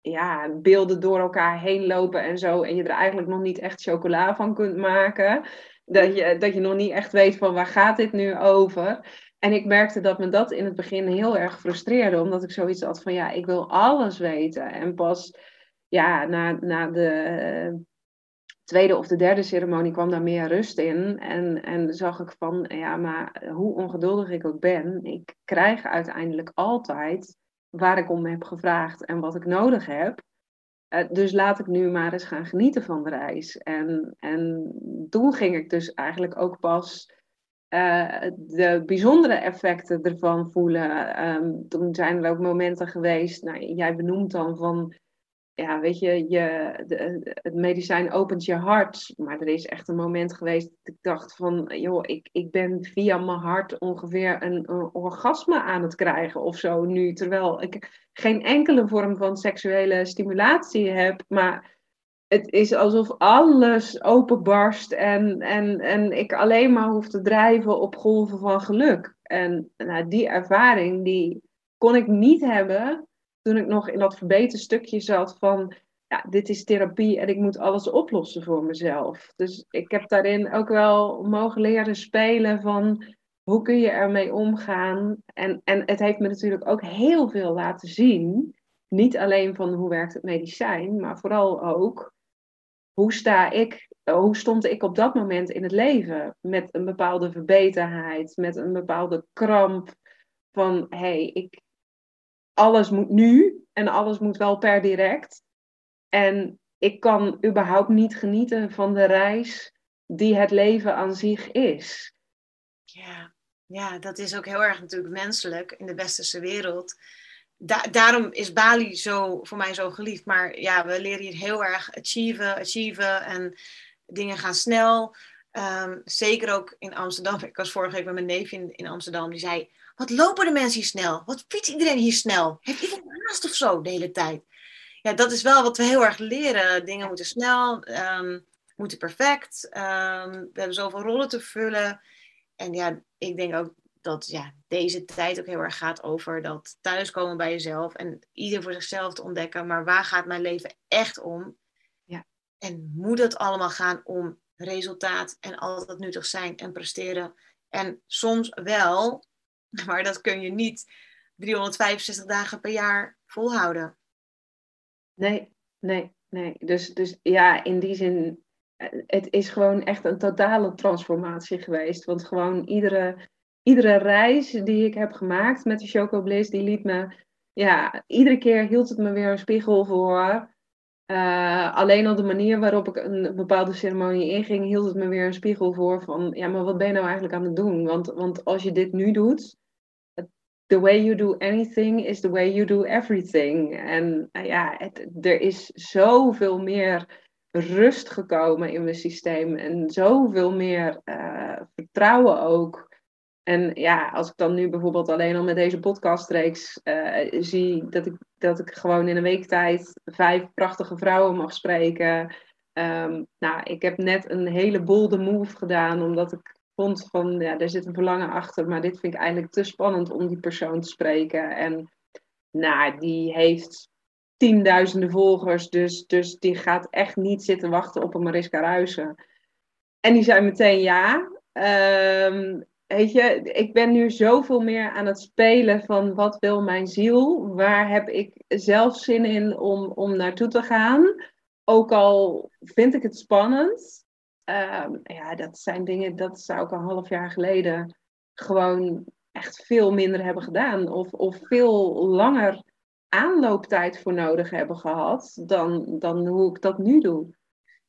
ja, beelden door elkaar heen lopen en zo. En je er eigenlijk nog niet echt chocola van kunt maken. Dat je, dat je nog niet echt weet van waar gaat dit nu over. En ik merkte dat me dat in het begin heel erg frustreerde. Omdat ik zoiets had van ja, ik wil alles weten. En pas ja, na, na de tweede of de derde ceremonie kwam daar meer rust in. En, en zag ik van, ja, maar hoe ongeduldig ik ook ben, ik krijg uiteindelijk altijd waar ik om heb gevraagd en wat ik nodig heb. Uh, dus laat ik nu maar eens gaan genieten van de reis. En, en toen ging ik dus eigenlijk ook pas uh, de bijzondere effecten ervan voelen. Um, toen zijn er ook momenten geweest, nou, jij benoemt dan van ja, weet je, je de, het medicijn opent je hart. Maar er is echt een moment geweest dat ik dacht van, joh, ik, ik ben via mijn hart ongeveer een, een orgasme aan het krijgen of zo nu. Terwijl ik geen enkele vorm van seksuele stimulatie heb. Maar het is alsof alles openbarst en, en, en ik alleen maar hoef te drijven op golven van geluk. En nou, die ervaring, die kon ik niet hebben toen ik nog in dat verbeterde stukje zat van, ja, dit is therapie en ik moet alles oplossen voor mezelf. Dus ik heb daarin ook wel mogen leren spelen van, hoe kun je ermee omgaan? En, en het heeft me natuurlijk ook heel veel laten zien. Niet alleen van hoe werkt het medicijn, maar vooral ook hoe sta ik, hoe stond ik op dat moment in het leven? Met een bepaalde verbeterheid, met een bepaalde kramp van hé, hey, ik, alles moet nu en alles moet wel per direct. En ik kan überhaupt niet genieten van de reis die het leven aan zich is. Ja, ja dat is ook heel erg natuurlijk menselijk in de westerse wereld. daarom is Bali zo, voor mij zo geliefd. Maar ja, we leren hier heel erg achieven, achieven en dingen gaan snel. Um, zeker ook in Amsterdam. Ik was vorige week met mijn neefje in, in Amsterdam. Die zei, wat lopen de mensen hier snel? Wat fietst iedereen hier snel? Heeft iedereen haast of zo de hele tijd? Ja, dat is wel wat we heel erg leren. Dingen moeten snel, um, moeten perfect. Um, we hebben zoveel rollen te vullen. En ja, ik denk ook dat ja, deze tijd ook heel erg gaat over dat thuiskomen bij jezelf. En ieder voor zichzelf te ontdekken. Maar waar gaat mijn leven echt om? Ja. En moet het allemaal gaan om resultaat en altijd nuttig zijn en presteren? En soms wel [LAUGHS] Maar dat kun je niet 365 dagen per jaar volhouden. Nee, nee, nee. Dus, dus ja, in die zin, eh, het is gewoon echt een totale transformatie geweest. Want gewoon iedere, iedere reis die ik heb gemaakt met de Choco Bliss, die liet me, ja, iedere keer hield het me weer een spiegel voor. Uh, alleen al de manier waarop ik een bepaalde ceremonie inging, hield het me weer een spiegel voor van, ja, maar wat ben je nou eigenlijk aan het doen? Want, want als je dit nu doet, the way you do anything is the way you do everything. En uh, ja, er is zoveel meer rust gekomen in mijn systeem en zoveel meer uh, vertrouwen ook. En ja, als ik dan nu bijvoorbeeld alleen al met deze podcastreeks uh, zie dat ik, dat ik gewoon in een week tijd vijf prachtige vrouwen mag spreken. Ehm, nou, ik heb net een hele bolde move gedaan, omdat ik vond van, ja, er zit een verlangen achter, maar dit vind ik eigenlijk te spannend om die persoon te spreken. En nou, die heeft tienduizenden volgers, dus, dus die gaat echt niet zitten wachten op een Mariska Ruisen. En die zei meteen ja. Um, weet je, ik ben nu zoveel meer aan het spelen van wat wil mijn ziel? Waar heb ik zelf zin in om, om naartoe te gaan? Ook al vind ik het spannend. Um, ja, dat zijn dingen, dat zou ik een half jaar geleden gewoon echt veel minder hebben gedaan. Of, of veel langer aanlooptijd voor nodig hebben gehad dan, dan hoe ik dat nu doe.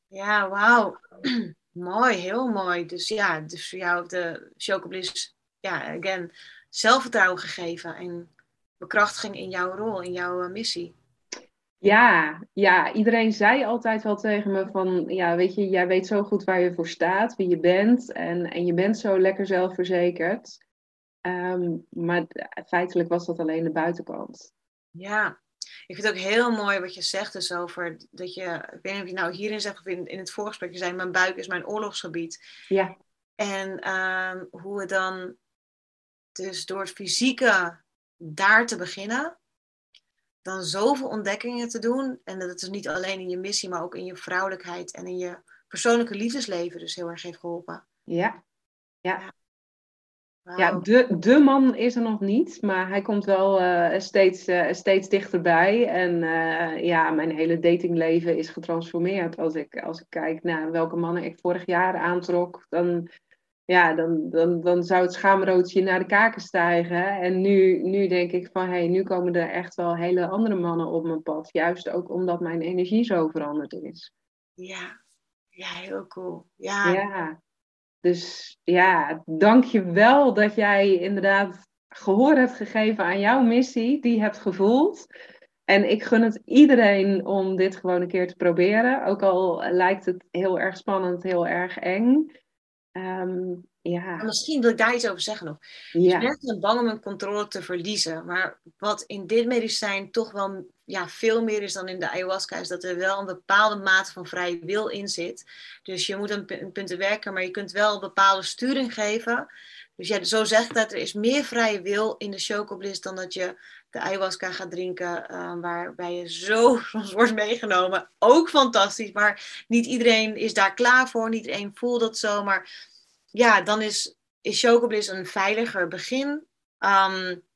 Ja, wauw. [CLEARS THROAT] mooi, heel mooi. Dus ja, dus voor jou de Chocobliss, ja, again, zelfvertrouwen gegeven en bekrachtiging in jouw rol, in jouw eh, missie. Ja, ja, iedereen zei altijd wel tegen me van, ja, weet je, jij weet zo goed waar je voor staat, wie je bent en, en je bent zo lekker zelfverzekerd. Ehm, maar feitelijk was dat alleen de buitenkant. Ja, ik vind het ook heel mooi wat je zegt dus over dat je, ik weet niet of je nou hierin zegt of in, in het voorgesprek, je zei mijn buik is mijn oorlogsgebied. Ja. En ehm, hoe we dan dus door het fysieke daar te beginnen, dan zoveel ontdekkingen te doen. En dat het dus niet alleen in je missie, maar ook in je vrouwelijkheid en in je persoonlijke liefdesleven dus heel erg heeft geholpen. Ja, ja. Ja, de, de man is er nog niet, maar hij komt wel uh, steeds, uh, steeds dichterbij. En uh, ja, mijn hele datingleven is getransformeerd. Als ik, als ik kijk naar welke mannen ik vorig jaar aantrok, dan, ja, dan, dan, dan zou het schaamroodje naar de kaken stijgen. En nu, nu denk ik van, hé, hey, nu komen er echt wel hele andere mannen op mijn pad. Juist ook omdat mijn energie zo veranderd is. Ja, ja heel cool. Ja, ja. Dus ja, dank je wel dat jij inderdaad gehoor hebt gegeven aan jouw missie, die hebt gevoeld. En ik gun het iedereen om dit gewoon een keer te proberen. Ook al lijkt het heel erg spannend, heel erg eng. Um, ja. Misschien wil ik daar iets over zeggen nog. Ja. Dus mensen bang om hun controle te verliezen. Maar wat in dit medicijn toch wel ja, veel meer is dan in de ayahuasca, is dat er wel een bepaalde mate van vrije wil in zit. Dus je moet een punten werken, maar je kunt wel een bepaalde sturing geven. Dus ja, zo zeg ik dat er is meer vrije wil in de chocobliss dan dat je de ayahuasca gaat drinken, uh, waarbij je zo [LAUGHS] soms wordt meegenomen. Ook fantastisch, maar niet iedereen is daar klaar voor, niet iedereen voelt dat zo. Maar ja, dan is, is chocobliss een veiliger begin. Um,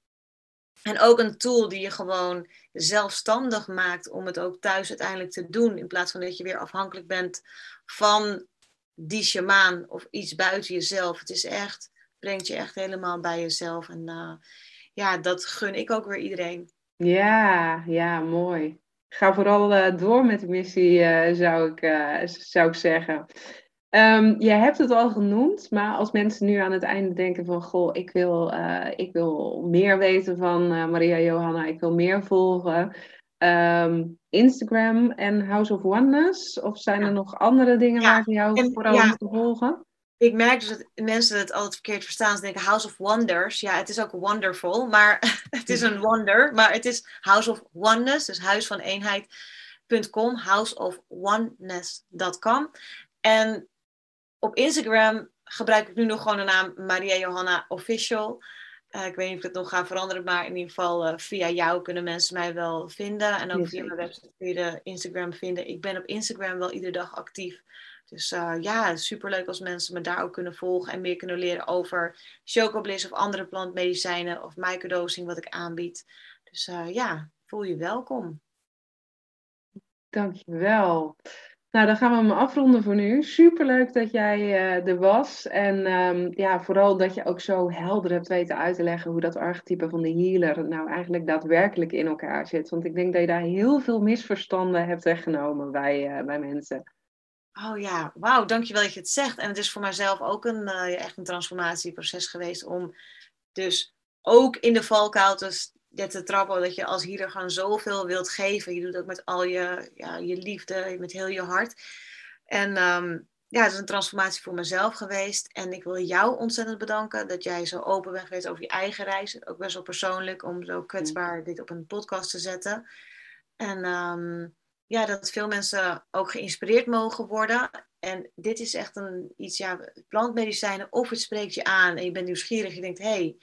en ook een tool die je gewoon zelfstandig maakt om het ook thuis uiteindelijk te doen. In plaats van dat je weer afhankelijk bent van die shamaan of iets buiten jezelf. Het is echt, brengt je echt helemaal bij jezelf. En uh, ja, dat gun ik ook weer iedereen. Ja, ja, mooi. Ga vooral uh, door met de missie, uh, zou, ik, zou ik zeggen. Um, je hebt het al genoemd, maar als mensen nu aan het einde denken van... Goh, ik wil, ik wil meer weten van Maria Johanna, ik wil meer volgen. Um, Instagram en House of Oneness? Of zijn er nog andere dingen waar ze jou en, vooral ja. moeten volgen? Ik merk dus dat mensen het altijd verkeerd verstaan. Ze denken House of Wonders. Ja, het is ook wonderful, maar [LAUGHS] het is een wonder. Maar het is House of Oneness, dus huis van eenheid.com, houseofoneness.com. En op Instagram gebruik ik nu nog gewoon de naam Maria Johanna Official. Uh, ik weet niet of ik het nog ga veranderen, maar in ieder geval uh, via jou kunnen mensen mij wel vinden. En ook via mijn website kun je de Instagram vinden. Ik ben op Instagram wel iedere dag actief. Dus uh, ja, superleuk als mensen me daar ook kunnen volgen en meer kunnen leren over chocobliss of andere plantmedicijnen of microdosing wat ik aanbied. Dus ja, voel je welkom. Dankjewel. Nou, dan gaan we hem afronden voor nu. Superleuk dat jij uh, er was. En um, ja, vooral dat je ook zo helder hebt weten uit te leggen hoe dat archetype van de healer nou eigenlijk daadwerkelijk in elkaar zit. Want ik denk dat je daar heel veel misverstanden hebt weggenomen bij, bij mensen. Oh ja, wauw, dankjewel dat je het zegt. En het is voor mijzelf ook een, uh, echt een transformatieproces geweest om dus ook in de valkuil te te trappen dat je als hier gewoon zoveel wilt geven. Je doet ook met al je, ja, je liefde, met heel je hart. En um, ja, het is een transformatie voor mezelf geweest. En ik wil jou ontzettend bedanken dat jij zo open bent geweest over je eigen reis. Ook best wel persoonlijk om zo kwetsbaar dit op een podcast te zetten. En ehm, ja, dat veel mensen ook geïnspireerd mogen worden. En dit is echt een iets, ja, plantmedicijnen, of het spreekt je aan en je bent nieuwsgierig. Je denkt, hé, hey,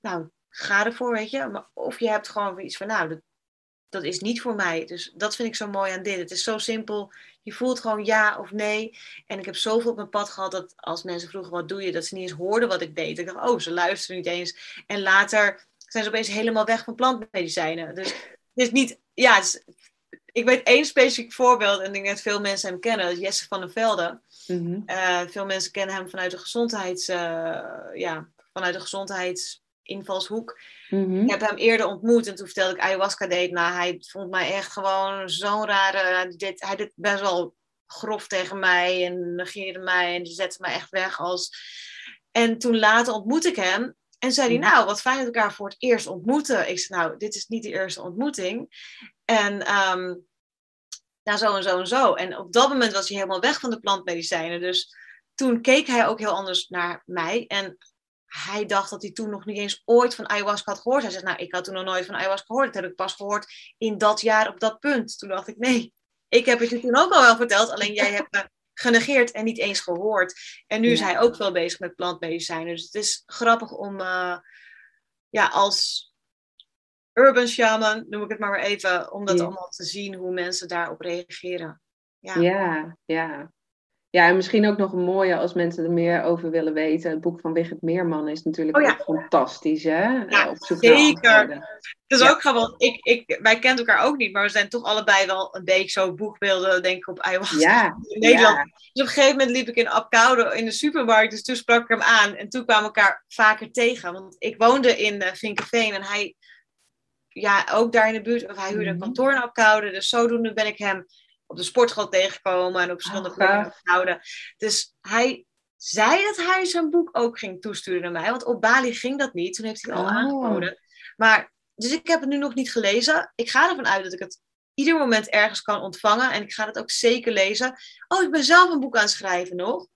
nou, ga ervoor, weet je. Maar, of je hebt gewoon iets van, nou, dat, dat is niet voor mij. Dus dat vind ik zo mooi aan dit. Het is zo simpel. Je voelt gewoon ja of nee. En ik heb zoveel op mijn pad gehad dat als mensen vroegen wat doe je, dat ze niet eens hoorden wat ik deed. Ik dacht, oh, ze luisteren niet eens. En later zijn ze opeens helemaal weg van plantmedicijnen. Dus het is niet, ja, ik weet één specifiek voorbeeld en ik denk dat veel mensen hem kennen. Dat is Jesse van der Velde. Mm veel mensen kennen hem vanuit de gezondheids, uh, ja, vanuit de gezondheidsinvalshoek. Mm Ik heb hem eerder ontmoet en toen vertelde ik ayahuasca deed. Nou, hij vond mij echt gewoon zo'n rare. Hij deed, hij deed best wel grof tegen mij en negeerde mij en die zette mij echt weg als. En toen later ontmoette ik hem en zei hij, nou, wat fijn dat we elkaar voor het eerst ontmoeten. Ik zei, nou, dit is niet de eerste ontmoeting. En um, nou, zo en zo en zo. En op dat moment was hij helemaal weg van de plantmedicijnen. Dus toen keek hij ook heel anders naar mij. En hij dacht dat hij toen nog niet eens ooit van ayahuasca had gehoord. Hij zegt, nou, ik had toen nog nooit van ayahuasca gehoord. Dat heb ik pas gehoord in dat jaar op dat punt. Toen dacht ik, nee, ik heb het je toen ook al wel verteld. Alleen jij hebt me genegeerd en niet eens gehoord. En nu is hij ook wel bezig met plantmedicijnen. Dus het is grappig om uh, ja, als urban shaman, noem ik het maar, maar even, om dat allemaal te zien hoe mensen daarop reageren. Ja. ja, ja. Ja, en misschien ook nog een mooie als mensen er meer over willen weten. Het boek van Wigert Meerman is natuurlijk oh, ook fantastisch, hè? Ja, op zoek zeker. Het is ook gewoon, ik, ik, wij kennen elkaar ook niet, maar we zijn toch allebei wel een beetje zo boekbeelden, denk ik, op ayahuasca ja, [LAUGHS] in Nederland. Dus op een gegeven moment liep ik in Apkoude in de supermarkt, dus toen sprak ik hem aan. En toen kwamen we elkaar vaker tegen, want ik woonde in uh, Vinkenveen en hij, ja, ook daar in de buurt, of hij huurde een mhm. kantoor in Apkoude. Dus zodoende ben ik hem op de sportschool tegengekomen en op verschillende oh, gehouden. Dus hij zei dat hij zijn boek ook ging toesturen naar mij. Want op Bali ging dat niet. Toen heeft hij het al oh. aangeboden. Maar, dus ik heb het nu nog niet gelezen. Ik ga ervan uit dat ik het ieder moment ergens kan ontvangen. En ik ga het ook zeker lezen. Oh, ik ben zelf een boek aan het schrijven nog.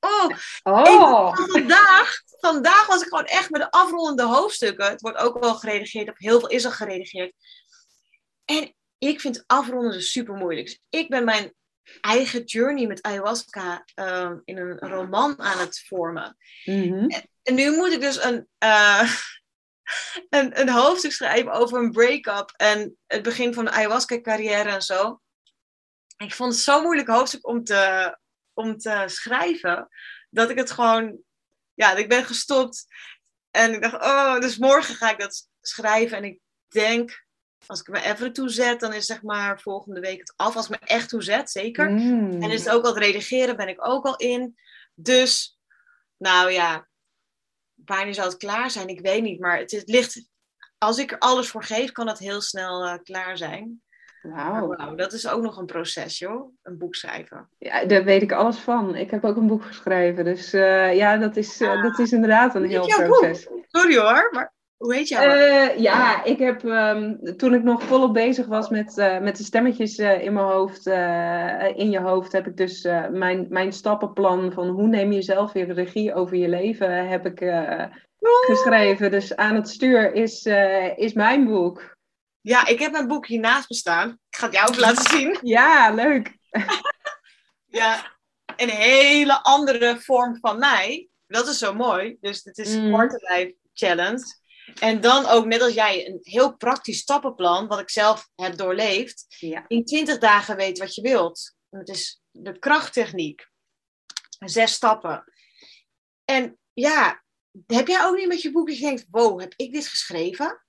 Oh, oh. vandaag, vandaag was ik gewoon echt met de afrondende hoofdstukken. Het wordt ook wel geredigeerd, of heel veel is al geredigeerd. En ik vind afronden dus super moeilijk. Dus ik ben mijn eigen journey met ayahuasca uh, in een roman aan het vormen. Mhm. en, nu moet ik dus een, uh, [LAUGHS] een, een hoofdstuk schrijven over een break-up en het begin van de ayahuasca-carrière en zo. Ik vond het zo'n moeilijk hoofdstuk om te, om te schrijven, dat ik het gewoon, ja, ik ben gestopt. En ik dacht, oh, dus morgen ga ik dat schrijven. En ik denk als ik me even toezet, dan is zeg maar volgende week het af. Als ik me echt toezet, zeker. Mm. En is het ook al het redigeren, ben ik ook al in. Dus, nou ja, wanneer zal het klaar zijn? Ik weet niet. Maar het, is, ligt, als ik er alles voor geef, kan het heel snel uh, klaar zijn. Wauw. Wow, dat is ook nog een proces, joh. Een boek schrijven. Ja, daar weet ik alles van. Ik heb ook een boek geschreven. Dus uh, ja, dat is, uh, dat is inderdaad een heel proces. Boek? Sorry hoor, maar hoe heet jij? Uh, ja, ik heb um, toen ik nog volop bezig was met, uh, met de stemmetjes uh, in mijn hoofd, in je hoofd, heb ik dus mijn, mijn stappenplan van hoe neem je zelf weer regie over je leven, heb ik geschreven. Dus aan het stuur is, is mijn boek. Ja, ik heb mijn boek hiernaast me staan. Ik ga het jou even laten [LAUGHS] zien. Ja, leuk. [LAUGHS] ja, een hele andere vorm van mij. Dat is zo mooi. Dus het is mm. Life Challenge. En dan ook, net als jij, een heel praktisch stappenplan, wat ik zelf heb doorleefd. Ja. In 20 dagen weet wat je wilt. Het is de krachttechniek. Zes stappen. En ja, heb jij ook niet met je boekje denkt, wow, heb ik dit geschreven?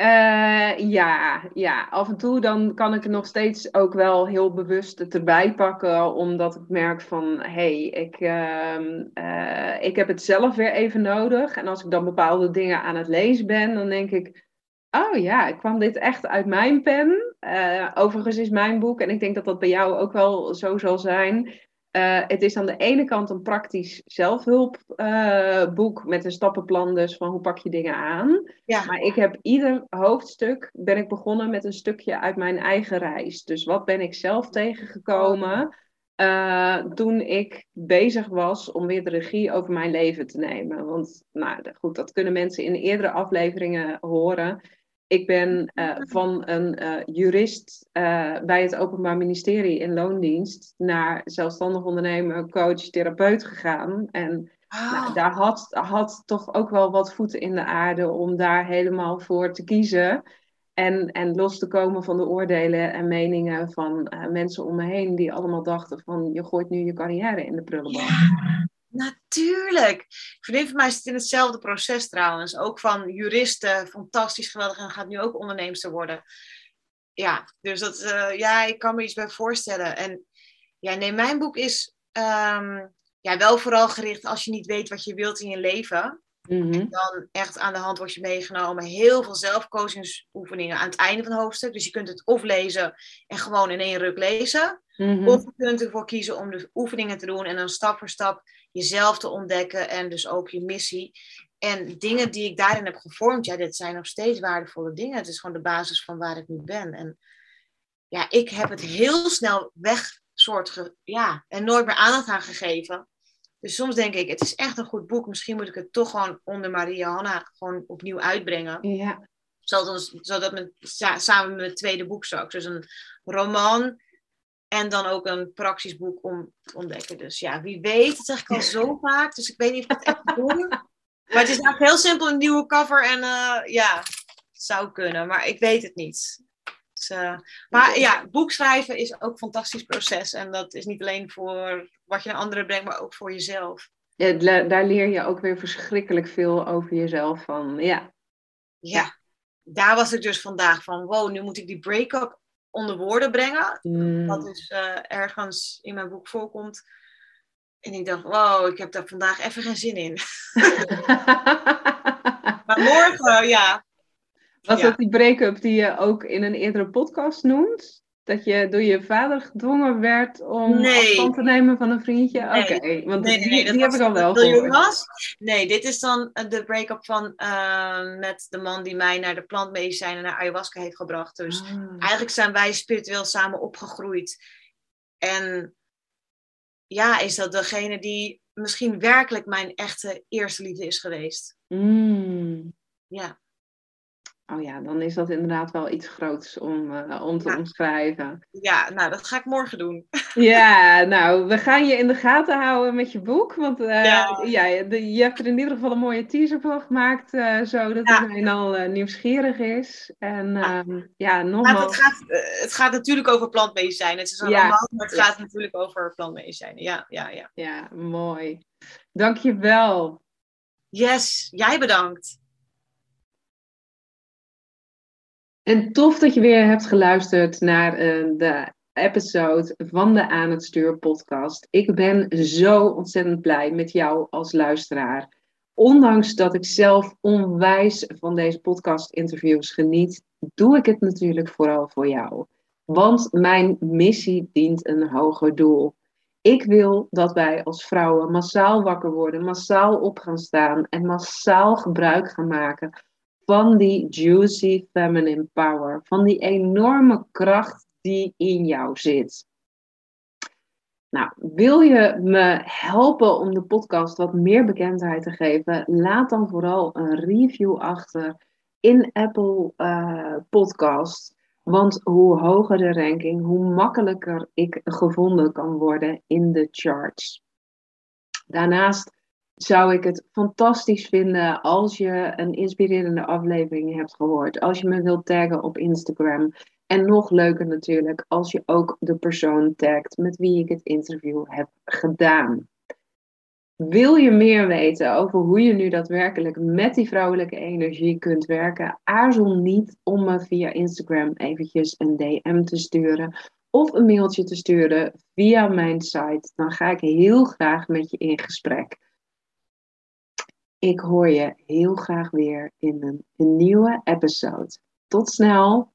Uh, ja, ja, af en toe dan kan ik het nog steeds ook wel heel bewust erbij pakken, omdat ik merk van, hé, hey, ik, uh, uh, ik heb het zelf weer even nodig. En als ik dan bepaalde dingen aan het lezen ben, dan denk ik, oh ja, ik kwam dit echt uit mijn pen. Eh, overigens is mijn boek, en ik denk dat dat bij jou ook wel zo zal zijn, uh, het is aan de ene kant een praktisch zelfhulpboek uh, met een stappenplan dus van hoe pak je dingen aan. Ja. Maar ik heb ieder hoofdstuk ben ik begonnen met een stukje uit mijn eigen reis. Dus wat ben ik zelf tegengekomen? eh, toen ik bezig was om weer de regie over mijn leven te nemen. Want nou, goed, dat kunnen mensen in eerdere afleveringen horen. Ik ben uh, van een uh, jurist bij het Openbaar Ministerie in loondienst naar zelfstandig ondernemer, coach, therapeut gegaan. En ah. nou, daar had, had toch ook wel wat voeten in de aarde om daar helemaal voor te kiezen. En, en los te komen van de oordelen en meningen van mensen om me heen die allemaal dachten van je gooit nu je carrière in de prullenbak. Ja, natuurlijk. Vriendin van mij zit in hetzelfde proces trouwens. Ook van juristen, fantastisch geweldig en gaat nu ook onderneemster worden. Ja, dus dat, uh, ja, ik kan me iets bij voorstellen. En ja, nee, mijn boek is um, ja, wel vooral gericht als je niet weet wat je wilt in je leven. En mhm. dan echt aan de hand wordt je meegenomen. Heel veel zelfcoachingsoefeningen aan het einde van het hoofdstuk. Dus je kunt het of lezen en gewoon in één ruk lezen. Mhm. Of je kunt ervoor kiezen om de oefeningen te doen en dan stap voor stap jezelf te ontdekken en dus ook je missie. En dingen die ik daarin heb gevormd, ja, dit zijn nog steeds waardevolle dingen. Het is gewoon de basis van waar ik nu ben. En ja, ik heb het heel snel weg, soort, ja, en nooit meer aandacht aan gegeven. Dus soms denk ik, het is echt een goed boek. Misschien moet ik het toch gewoon onder Maria Hanna gewoon opnieuw uitbrengen. Ja. Zodat, zodat samen met mijn tweede boek straks. Dus een roman en dan ook een praktisch boek om te ontdekken. Dus ja, wie weet. Dat zeg ik al zo [LAUGHS] vaak. Dus ik weet niet of ik het echt doe. Maar het is eigenlijk heel simpel een nieuwe cover. En uh, ja, het zou kunnen. Maar ik weet het niet. Dus, uh, maar ja, boekschrijven is ook een fantastisch proces. En dat is niet alleen voor wat je naar anderen brengt, maar ook voor jezelf. Ja, daar leer je ook weer verschrikkelijk veel over jezelf van. Ja. Ja, daar was ik dus vandaag van, wow, nu moet ik die break-up onder woorden brengen. Mm. Wat dus uh, ergens in mijn boek voorkomt. En ik dacht, wow, ik heb daar vandaag even geen zin in. [LAUGHS] maar morgen, ja, was dat die break-up die je ook in een eerdere podcast noemt? Dat je door je vader gedwongen werd om nee. afstand te nemen van een vriendje? Oké, want nee, nee, die, die heb ik al wel gehoord. Was. Nee, dit is dan eh, de break-up van uh, met de man die mij naar de plantmedicijnen, naar ayahuasca heeft gebracht. Dus ah. eigenlijk zijn wij spiritueel samen opgegroeid. En ja, is dat degene die misschien werkelijk mijn echte eerste liefde is geweest. Mm. Ja. Oh ja, dan is dat inderdaad wel iets groots om, uh, om te omschrijven. Ja, nou, dat ga ik morgen doen. [LAUGHS] Ja, nou, we gaan je in de gaten houden met je boek. Want uh, ja. ja je hebt er in ieder geval een mooie teaser voor gemaakt, uh, zodat ja. iedereen al nieuwsgierig is. En ja, ehm, ja nogmaals... het, gaat, het gaat natuurlijk over plantmedicijnen. Het is een ja. maar het gaat natuurlijk over plantmedicijnen. Ja, ja, ja. Ja, mooi. Dankjewel. Yes, jij bedankt. En tof dat je weer hebt geluisterd naar uh, de episode van de Aan het Stuur podcast. Ik ben zo ontzettend blij met jou als luisteraar. Ondanks dat ik zelf onwijs van deze podcast interviews geniet, doe ik het natuurlijk vooral voor jou. Want mijn missie dient een hoger doel. Ik wil dat wij als vrouwen massaal wakker worden, massaal op gaan staan en massaal gebruik gaan maken van die juicy feminine power, van die enorme kracht die in jou zit. Nou, wil je me helpen om de podcast wat meer bekendheid te geven? Laat dan vooral een review achter in Apple uh, Podcast. Want hoe hoger de ranking, hoe makkelijker ik gevonden kan worden in de charts. Daarnaast zou ik het fantastisch vinden als je een inspirerende aflevering hebt gehoord. Als je me wilt taggen op Instagram. En nog leuker natuurlijk als je ook de persoon tagt met wie ik het interview heb gedaan. Wil je meer weten over hoe je nu daadwerkelijk met die vrouwelijke energie kunt werken? Aarzel niet om me via Instagram eventjes een DM te sturen of een mailtje te sturen via mijn site. Dan ga ik heel graag met je in gesprek. Ik hoor je heel graag weer in een, een nieuwe episode. Tot snel!